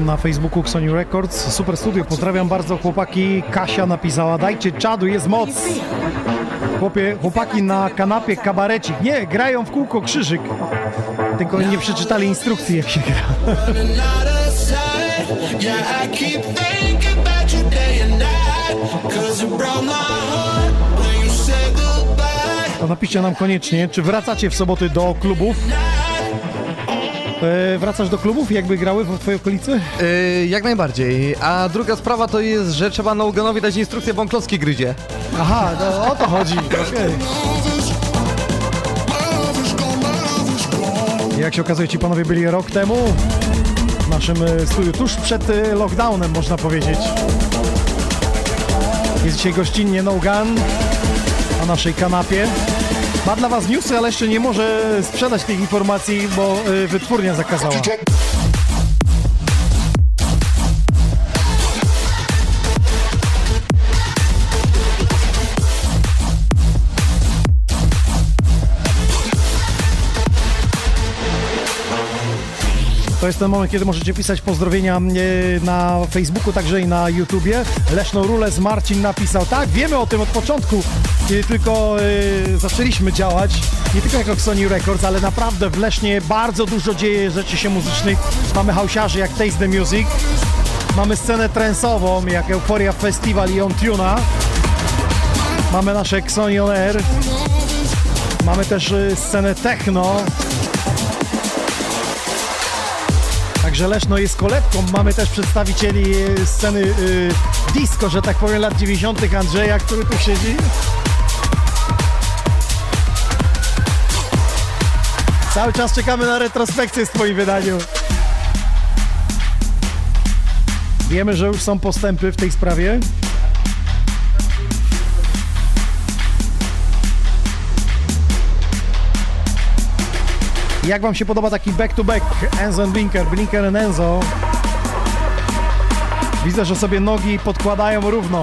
Na Facebooku Xoni Records, Super Studio, pozdrawiam bardzo chłopaki. Kasia napisała, dajcie czadu, jest moc. Chłopie, chłopaki na kanapie kabarecik. Nie, grają w kółko krzyżyk. Tylko nie przeczytali instrukcji jak się gra. To napiszcie nam koniecznie, czy wracacie w soboty do klubów? E, wracasz do klubów, jakby grały w twojej okolicy? Yy, jak najbardziej. A druga sprawa to jest, że trzeba Noganowi dać instrukcję, bo on klocki gryzie. Aha, no, o to chodzi. okej. Jak się okazuje, ci panowie byli rok temu w naszym e, studiu, tuż przed e, lockdownem, można powiedzieć. Jest dzisiaj gościnnie No Gun na naszej kanapie. Ma dla was newsy, ale jeszcze nie może sprzedać tych informacji, bo e, wytwórnia zakazała. To jest ten moment, kiedy możecie pisać pozdrowienia e, na Facebooku, także i na YouTubie. Leszno Rules Marcin napisał, tak, wiemy o tym od początku, tylko e, zaczęliśmy działać, nie tylko jako Sony Records, ale naprawdę w Lesznie bardzo dużo dzieje rzeczy się muzycznych. Mamy hausiarzy jak Taste the Music, mamy scenę trensową jak Euphoria Festival i On Tuna, mamy nasze Xoni On Air, mamy też e, scenę techno, Także Leszno jest kolebką. Mamy też przedstawicieli sceny y, disco, że tak powiem, lat 90. Andrzeja, który tu siedzi. Cały czas czekamy na retrospekcję w Twoim wydaniu. Wiemy, że już są postępy w tej sprawie. Jak Wam się podoba taki back-to-back Enzo and Blinker, Blinker and Enzo? Widzę, że sobie nogi podkładają równo.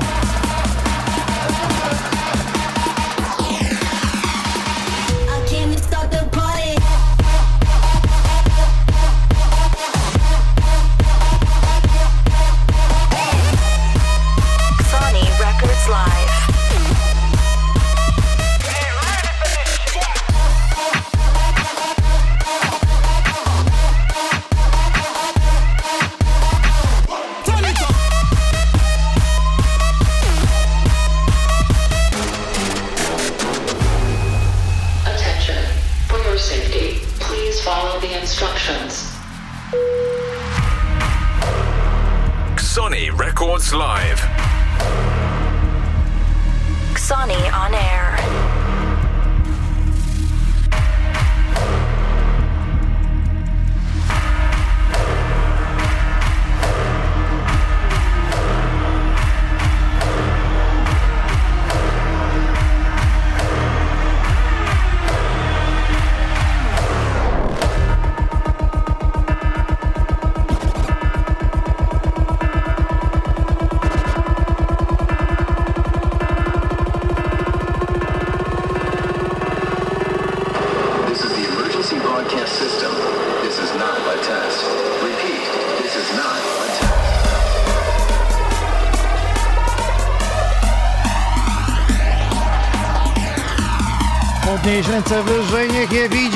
Podnieś ręce wyżej, niech je widzi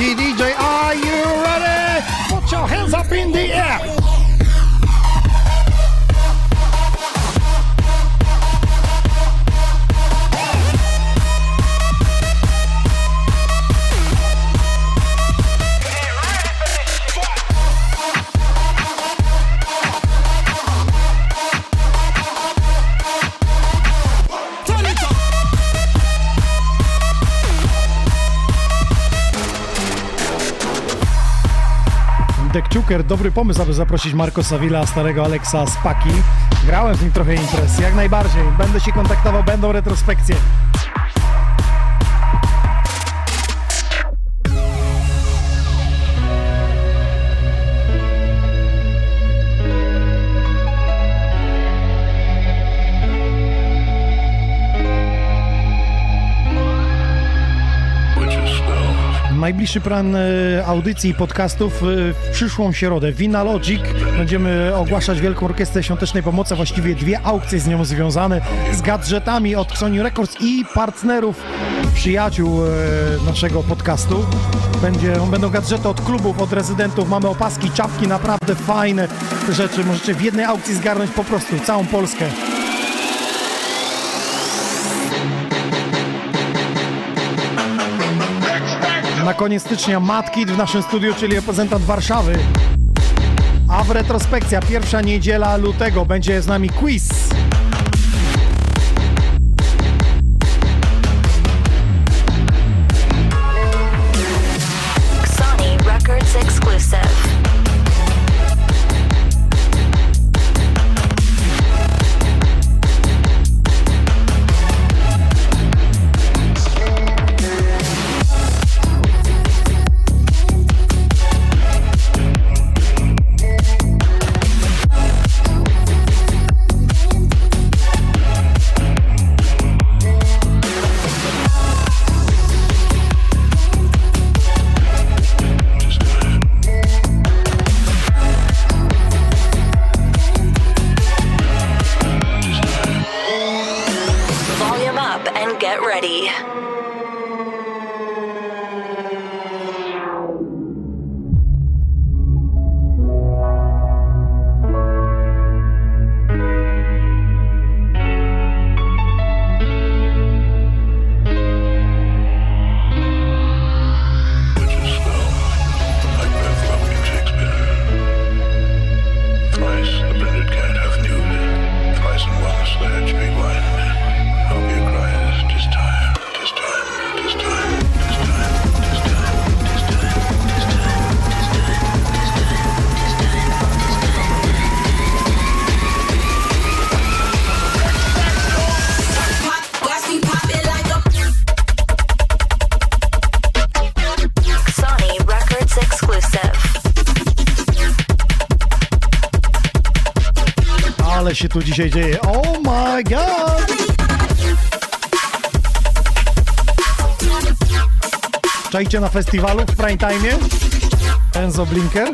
Dekciuker, dobry pomysł, aby zaprosić Marco Savilla, starego Alexa z Paki. Grałem z nim trochę imprez, jak najbardziej. Będę się kontaktował, będą retrospekcje. Najbliższy plan e, audycji i podcastów e, w przyszłą środę. Vina Logic. Będziemy ogłaszać Wielką Orkiestrę Świątecznej Pomocy, właściwie dwie aukcje z nią związane z gadżetami od Sony Records i partnerów, przyjaciół e, naszego podcastu. Będzie, będą gadżety od klubów, od rezydentów. Mamy opaski, czapki, naprawdę fajne rzeczy. Możecie w jednej aukcji zgarnąć po prostu całą Polskę. Na koniec stycznia Matkit w naszym studiu, czyli reprezentant Warszawy. A w retrospekcja, pierwsza niedziela lutego, będzie z nami quiz. Tu dzisiaj dzieje. Oh my god! Czajcie na festiwalu w prime time? Enzo Blinker?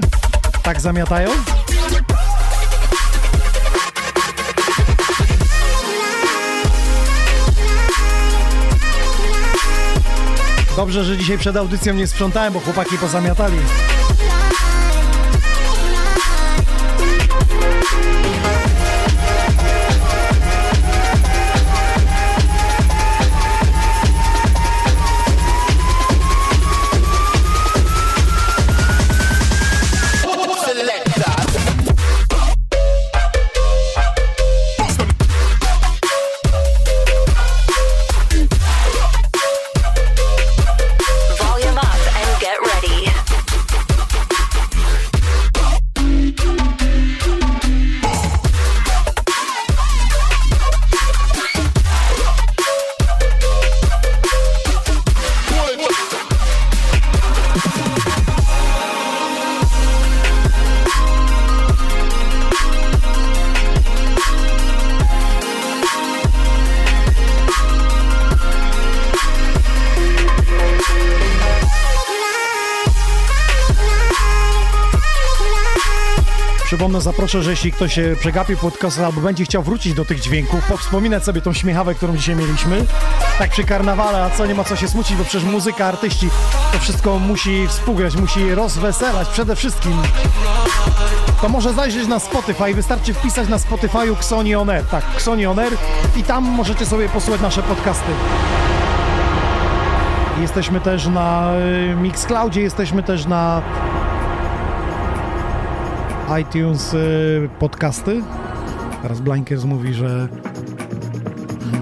Tak zamiatają? Dobrze, że dzisiaj przed audycją nie sprzątałem, bo chłopaki pozamiatali. Zaproszę, że jeśli ktoś się przegapił podcast albo będzie chciał wrócić do tych dźwięków, powspominać sobie tą śmiechawę, którą dzisiaj mieliśmy, tak przy karnawale, a co nie ma co się smucić, bo przecież muzyka, artyści, to wszystko musi współgrać, musi rozweselać przede wszystkim. To może zajrzeć na Spotify, wystarczy wpisać na Spotify'u Xoni On Air, tak, Xoni On Air i tam możecie sobie posłuchać nasze podcasty. Jesteśmy też na y, Mixcloudzie, jesteśmy też na iTunes y, podcasty. Teraz Blankers mówi, że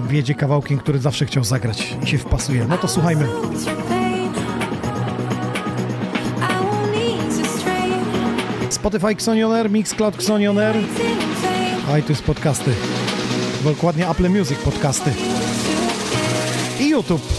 wiedzie kawałkiem, który zawsze chciał zagrać i się wpasuje. No to słuchajmy. Spotify Xonioner, Mixcloud Xonioner, iTunes podcasty. Dokładnie Apple Music podcasty. I YouTube.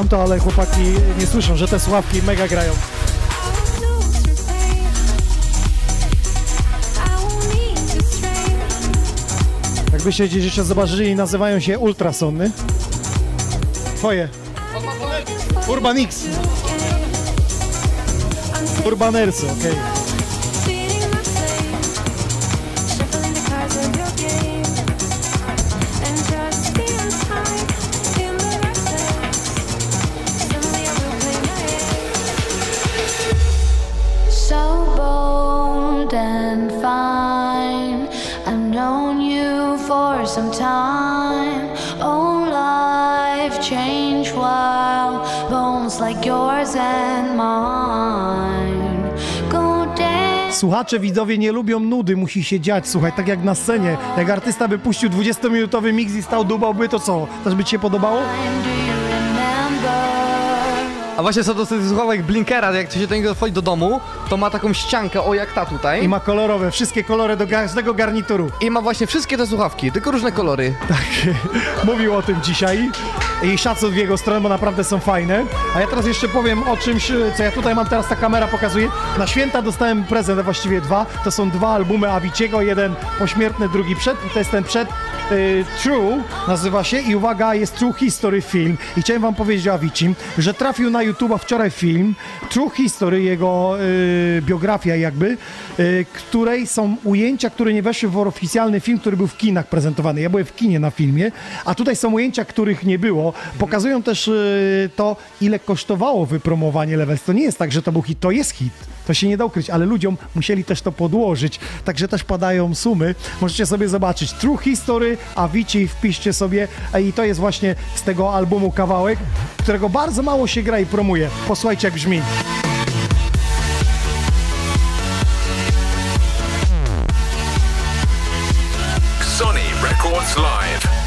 Tamto, ale chłopaki nie słyszą, że te sławki mega grają. Jakbyście gdzieś jeszcze zobaczyli, nazywają się Ultrasony. Twoje. Urban X. Urbanersy, okej. So Słuchacze, widzowie nie lubią nudy, musi się dziać, słuchaj, tak jak na scenie. Jak artysta by puścił 20-minutowy mix i stał dubałby, to co? Też by ci się podobało? A właśnie co do tych słuchawek Blinkera, jak się do niego wchodzi do domu, to ma taką ściankę, o jak ta tutaj. I ma kolorowe, wszystkie kolory do każdego garnituru. I ma właśnie wszystkie te słuchawki, tylko różne kolory. Tak, mówił o tym dzisiaj. I szacun w jego stronę, bo naprawdę są fajne. A ja teraz jeszcze powiem o czymś, co ja tutaj mam teraz, ta kamera pokazuje. Na święta dostałem prezent, a właściwie dwa. To są dwa albumy Aviciego, jeden pośmiertny, drugi przed. I to jest ten przed y, True, nazywa się. I uwaga, jest True History film. I chciałem wam powiedzieć o Avicim, że trafił na YouTube'a wczoraj film True History, jego y, biografia jakby, y, której są ujęcia, które nie weszły w oficjalny film, który był w kinach prezentowany. Ja byłem w kinie na filmie, a tutaj są ujęcia, których nie było. Pokazują też y, to, ile kosztowało wypromowanie Levels. To nie jest tak, że to był hit, to jest hit. To się nie da ukryć, ale ludziom musieli też to podłożyć. Także też padają sumy. Możecie sobie zobaczyć True History, Avicii, wpiszcie sobie. A I to jest właśnie z tego albumu kawałek, którego bardzo mało się gra i promuje. Posłuchajcie, jak brzmi. Sony Records Live.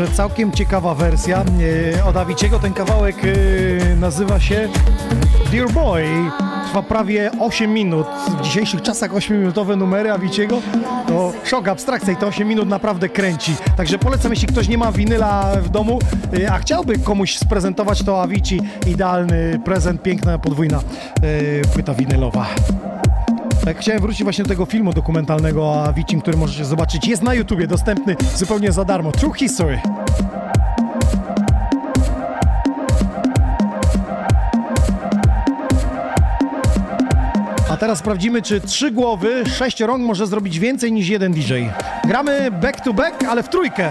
Że całkiem ciekawa wersja e, od Aviciego. Ten kawałek e, nazywa się Dear Boy. Trwa prawie 8 minut. W dzisiejszych czasach 8-minutowe numery Aviciego to szok, abstrakcja i te 8 minut naprawdę kręci. Także polecam, jeśli ktoś nie ma winyla w domu, e, a chciałby komuś sprezentować to Avici, idealny prezent, piękna podwójna płyta winylowa. Tak, chciałem wrócić właśnie do tego filmu dokumentalnego o Avicii, który możecie zobaczyć. Jest na YouTubie, dostępny zupełnie za darmo. True History. A teraz sprawdzimy, czy trzy głowy, sześć rąk może zrobić więcej niż jeden DJ. Gramy back to back, ale w trójkę.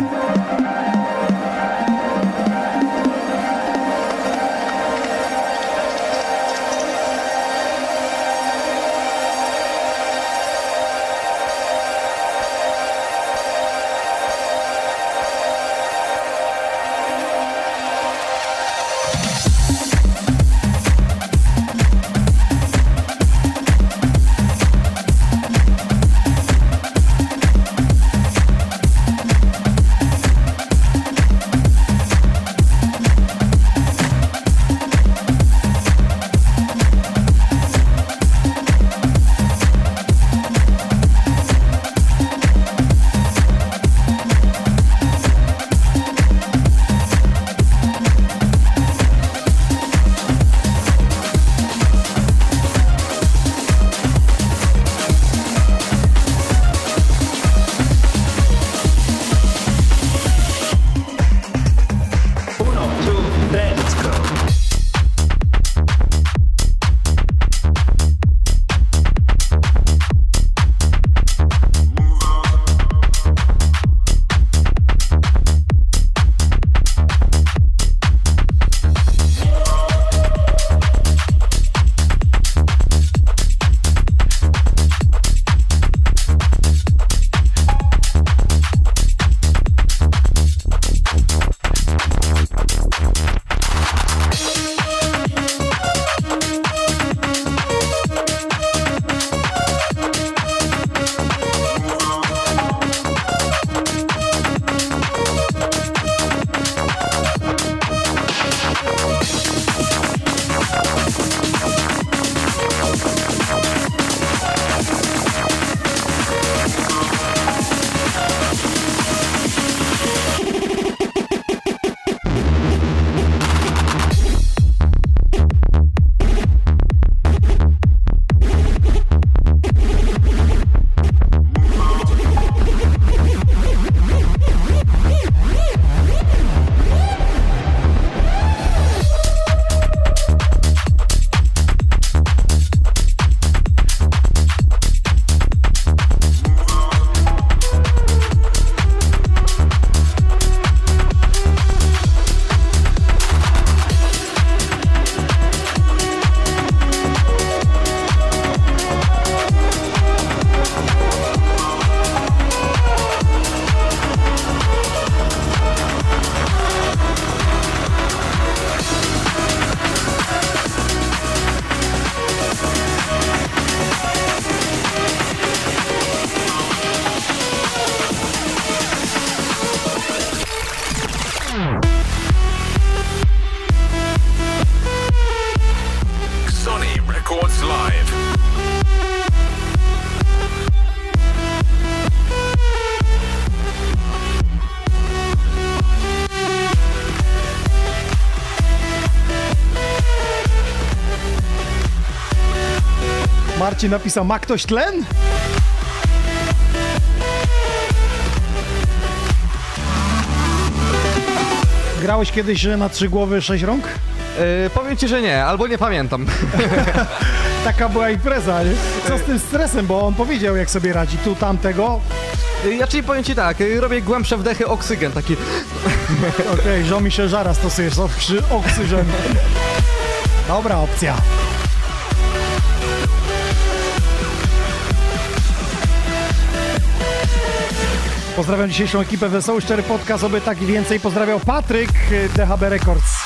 Marcin napisał, ma ktoś tlen? Grałeś kiedyś na trzy głowy, sześć rąk? Yy, powiem ci, że nie, albo nie pamiętam. Taka była impreza, nie? Co z tym stresem, bo on powiedział jak sobie radzi, tu, tamtego. Yy, Ja czyli powiem ci tak, robię głębsze wdechy, oksygen taki. Okej, okay, mi się żara stosujesz, oksygen. Dobra opcja. Pozdrawiam dzisiejszą ekipę Wesoły Szczery Podcast, oby tak i więcej. Pozdrawiał Patryk, DHB Records.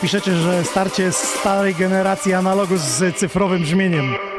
Piszecie, że starcie starej generacji analogu z cyfrowym brzmieniem.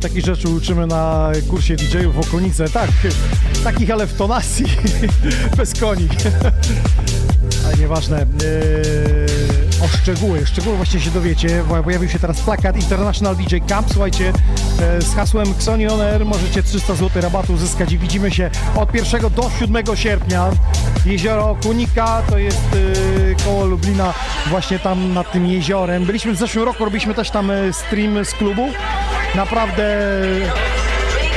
Takich rzeczy uczymy na kursie DJ-ów w okolice. Tak, takich, ale w tonacji, bez koni. Ale nieważne. Eee, o szczegóły, szczegóły właśnie się dowiecie. Pojawił się teraz plakat International DJ Camp. Słuchajcie, e, z hasłem Xoni On Air możecie 300 zł rabatu uzyskać i widzimy się od 1 do 7 sierpnia. Jezioro Kunika to jest e, koło Lublina, właśnie tam nad tym jeziorem. Byliśmy w zeszłym roku, robiliśmy też tam e, stream z klubu. Naprawdę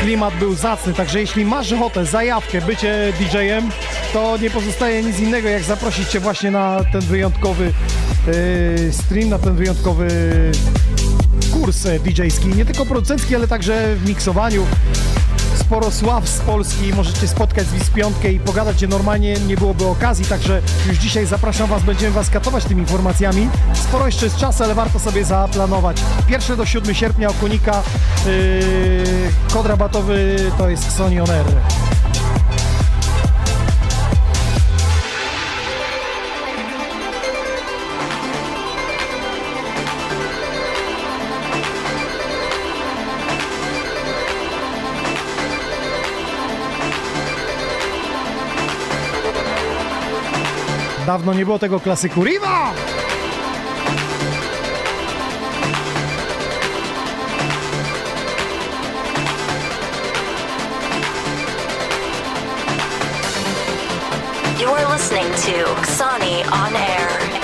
klimat był zacny, także jeśli masz ochotę, zajawkę, bycie DJ-em, to nie pozostaje nic innego, jak zaprosić Cię właśnie na ten wyjątkowy yy, stream, na ten wyjątkowy kurs e, DJ-ski, nie tylko producencki, ale także w miksowaniu. Sporo sław z Polski, możecie spotkać z Wiz Piątkę i pogadać, gdzie normalnie nie byłoby okazji, także już dzisiaj zapraszam Was, będziemy Was katować tymi informacjami. Sporo jeszcze jest czasu, ale warto sobie zaplanować. 1 do 7 sierpnia Okunika, yy, kod rabatowy to jest Xoni On Air. Dawno nie było tego klasyku. Riva! You're listening to Xani On Air.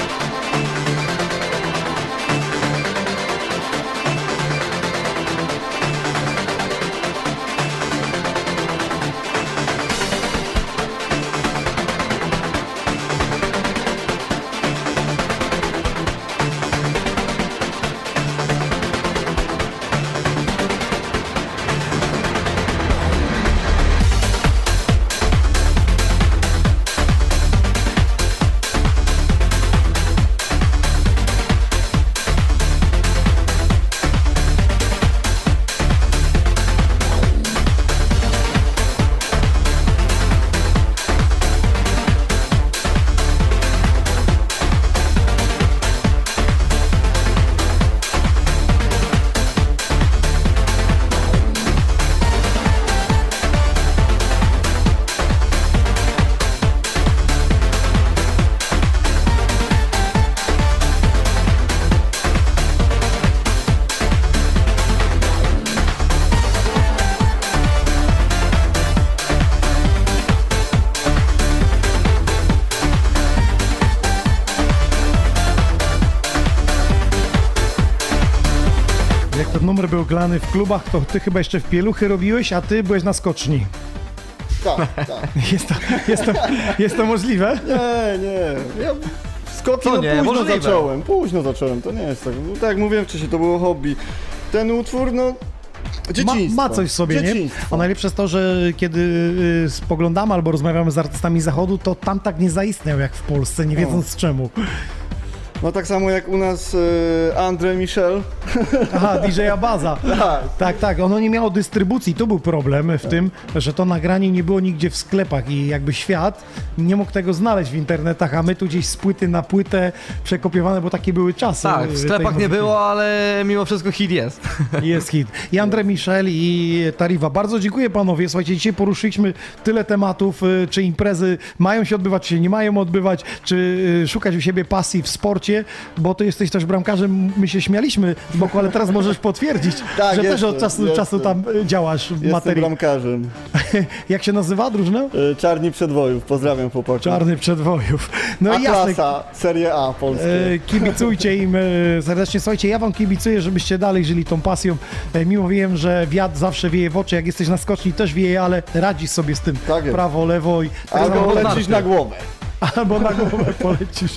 Grany w klubach, to ty chyba jeszcze w pieluchy robiłeś, a ty byłeś na skoczni. Tak, tak. Jest to, jest to, jest to możliwe? Nie, nie. Ja skoki no nie? późno Możliwe. zacząłem, późno zacząłem, to nie jest tak. No, tak jak mówiłem wcześniej, to było hobby. Ten utwór, no, Ma, ma coś w sobie, nie? A najlepsze jest to, że kiedy y, spoglądamy albo rozmawiamy z artystami zachodu, to tam tak nie zaistniał jak w Polsce, nie wiedząc czemu. No tak samo jak u nas y, Andre Michel. Aha, DJ-a Baza. Tak. Tak, tak. Ono nie miało dystrybucji. Tu był problem w tym, że to nagranie nie było nigdzie w sklepach i jakby świat nie mógł tego znaleźć w internetach, a my tu gdzieś z płyty na płytę przekopiowane, bo takie były czasy. Tak, y, w sklepach nie było, ale mimo wszystko hit jest. Jest hit. I Andre Michel i Tarifa. Bardzo dziękuję panowie. Słuchajcie, dzisiaj poruszyliśmy tyle tematów, y, czy imprezy mają się odbywać, czy nie mają odbywać, czy y, szukać u siebie pasji w sporcie, bo ty jesteś też bramkarzem, my się śmialiśmy z boku, ale teraz możesz potwierdzić, Tak, że też jestem, od czasu do jestem. czasu tam y, działasz w Jestem materii. bramkarzem. Jak się nazywa drużyna? Y, Czarni Przedwojów, pozdrawiam chłopaków. Czarny Przedwojów. No A i jasne, klasa, Serie A polskie. E, Kibicujcie im e, serdecznie. Słuchajcie, ja wam kibicuję, żebyście dalej żyli tą pasją. E, Mimo wiem, że wiatr zawsze wieje w oczy, jak jesteś na skoczni też wieje, ale radzisz sobie z tym. Prawo, lewo i... tak Albo lecisz na głowę. Albo na głowę polecisz.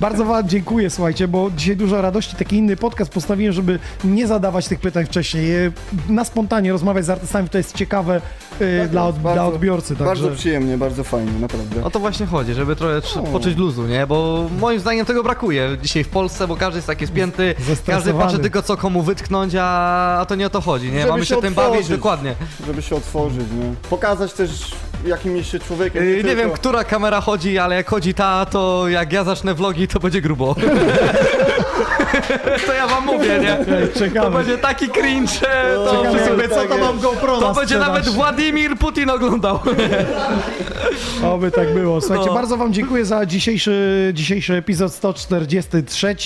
Bardzo wam dziękuję, słuchajcie, bo dzisiaj dużo radości. Taki inny podcast postawiłem, żeby nie zadawać tych pytań wcześniej. E, Na spontanie rozmawiać z artystami, to jest ciekawe e, dla, od, dla odbiorcy. Także... Bardzo przyjemnie, bardzo fajnie, naprawdę. O to właśnie chodzi, żeby trochę tr- O. poczuć luzu, nie? Bo moim zdaniem tego brakuje dzisiaj w Polsce, bo każdy jest taki spięty, każdy patrzy tylko co komu wytknąć, a, a to nie o to chodzi, nie? Żeby Mamy się, się tym bawić dokładnie. Żeby się otworzyć, nie? Pokazać też, jakim jest się człowiekiem. Yy, nie tylko- wiem, która kamera chodzi, ale jak chodzi ta, to jak ja zacznę vlogi, to będzie grubo. To ja wam mówię, nie? Czekamy. To będzie taki cringe, to, Czekamy, jakby co to mam GoPro to na będzie sprzedaż. nawet Władimir Putin oglądał. Oby tak było. Słuchajcie, No. bardzo wam dziękuję za dzisiejszy, dzisiejszy epizod 143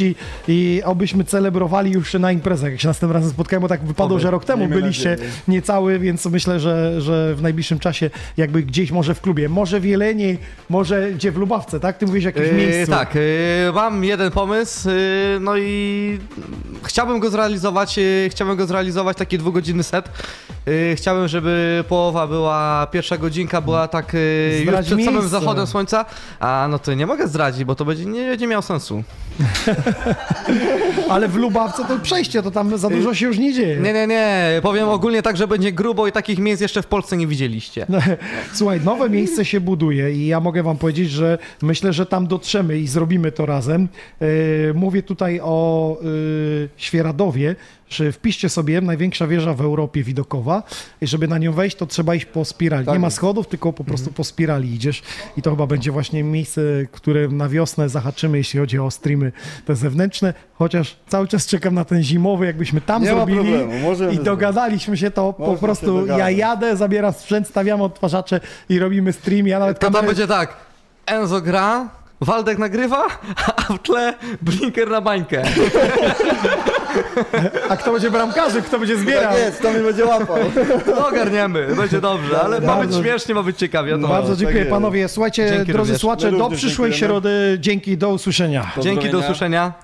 i obyśmy celebrowali już na imprezach. Jak się następnym razem spotkamy, bo tak wypadło, Oby. że rok temu Miejmy byliście nadzieję. niecały, więc myślę, że, że w najbliższym czasie jakby gdzieś może w klubie, może w Jeleniej, może gdzie w Lubawce, tak? Ty mówisz jakieś Yy, miejsce. tak, yy, mam jeden pomysł, yy, no i chciałbym go zrealizować, chciałbym go zrealizować, taki dwugodzinny set. Chciałbym, żeby połowa była, pierwsza godzinka była tak już przed samym miejsce. zachodem słońca, a no to nie mogę zdradzić, bo to będzie, nie będzie miało sensu. Ale w Lubawce to przejście, to tam za dużo się już nie dzieje. Nie, nie, nie, powiem ogólnie tak, że będzie grubo i takich miejsc jeszcze w Polsce nie widzieliście. Słuchaj, nowe miejsce się buduje i ja mogę wam powiedzieć, że myślę, że tam dotrzemy i zrobimy to razem. E, Mówię tutaj o e, Świeradowie, że wpiszcie sobie największa wieża w Europie widokowa i żeby na nią wejść, to trzeba iść po spirali. Tak Nie ma schodów, tylko po prostu po spirali idziesz i to chyba będzie właśnie miejsce, które na wiosnę zahaczymy, jeśli chodzi o streamy te zewnętrzne, chociaż cały czas czekam na ten zimowy, jakbyśmy tam Nie ma zrobili problemu, możemy i dogadaliśmy się to po prostu, ja jadę, zabieram sprzęt, stawiamy odtwarzacze i robimy stream, ja nawet To tam kamerę... będzie tak, Enzo gra, Waldek nagrywa, a w tle Blinker na bańkę. A kto będzie bramkarzy, kto będzie zbierał? Tak jest, to mi będzie łapał. Ogarniemy, będzie dobrze, ale ma być śmiesznie, ma być ciekawie. To... Bardzo dziękuję jest. panowie. Słuchajcie, Dzięki drodzy również. słuchacze, do przyszłej środy. Dzięki, do usłyszenia. Dzięki, do usłyszenia.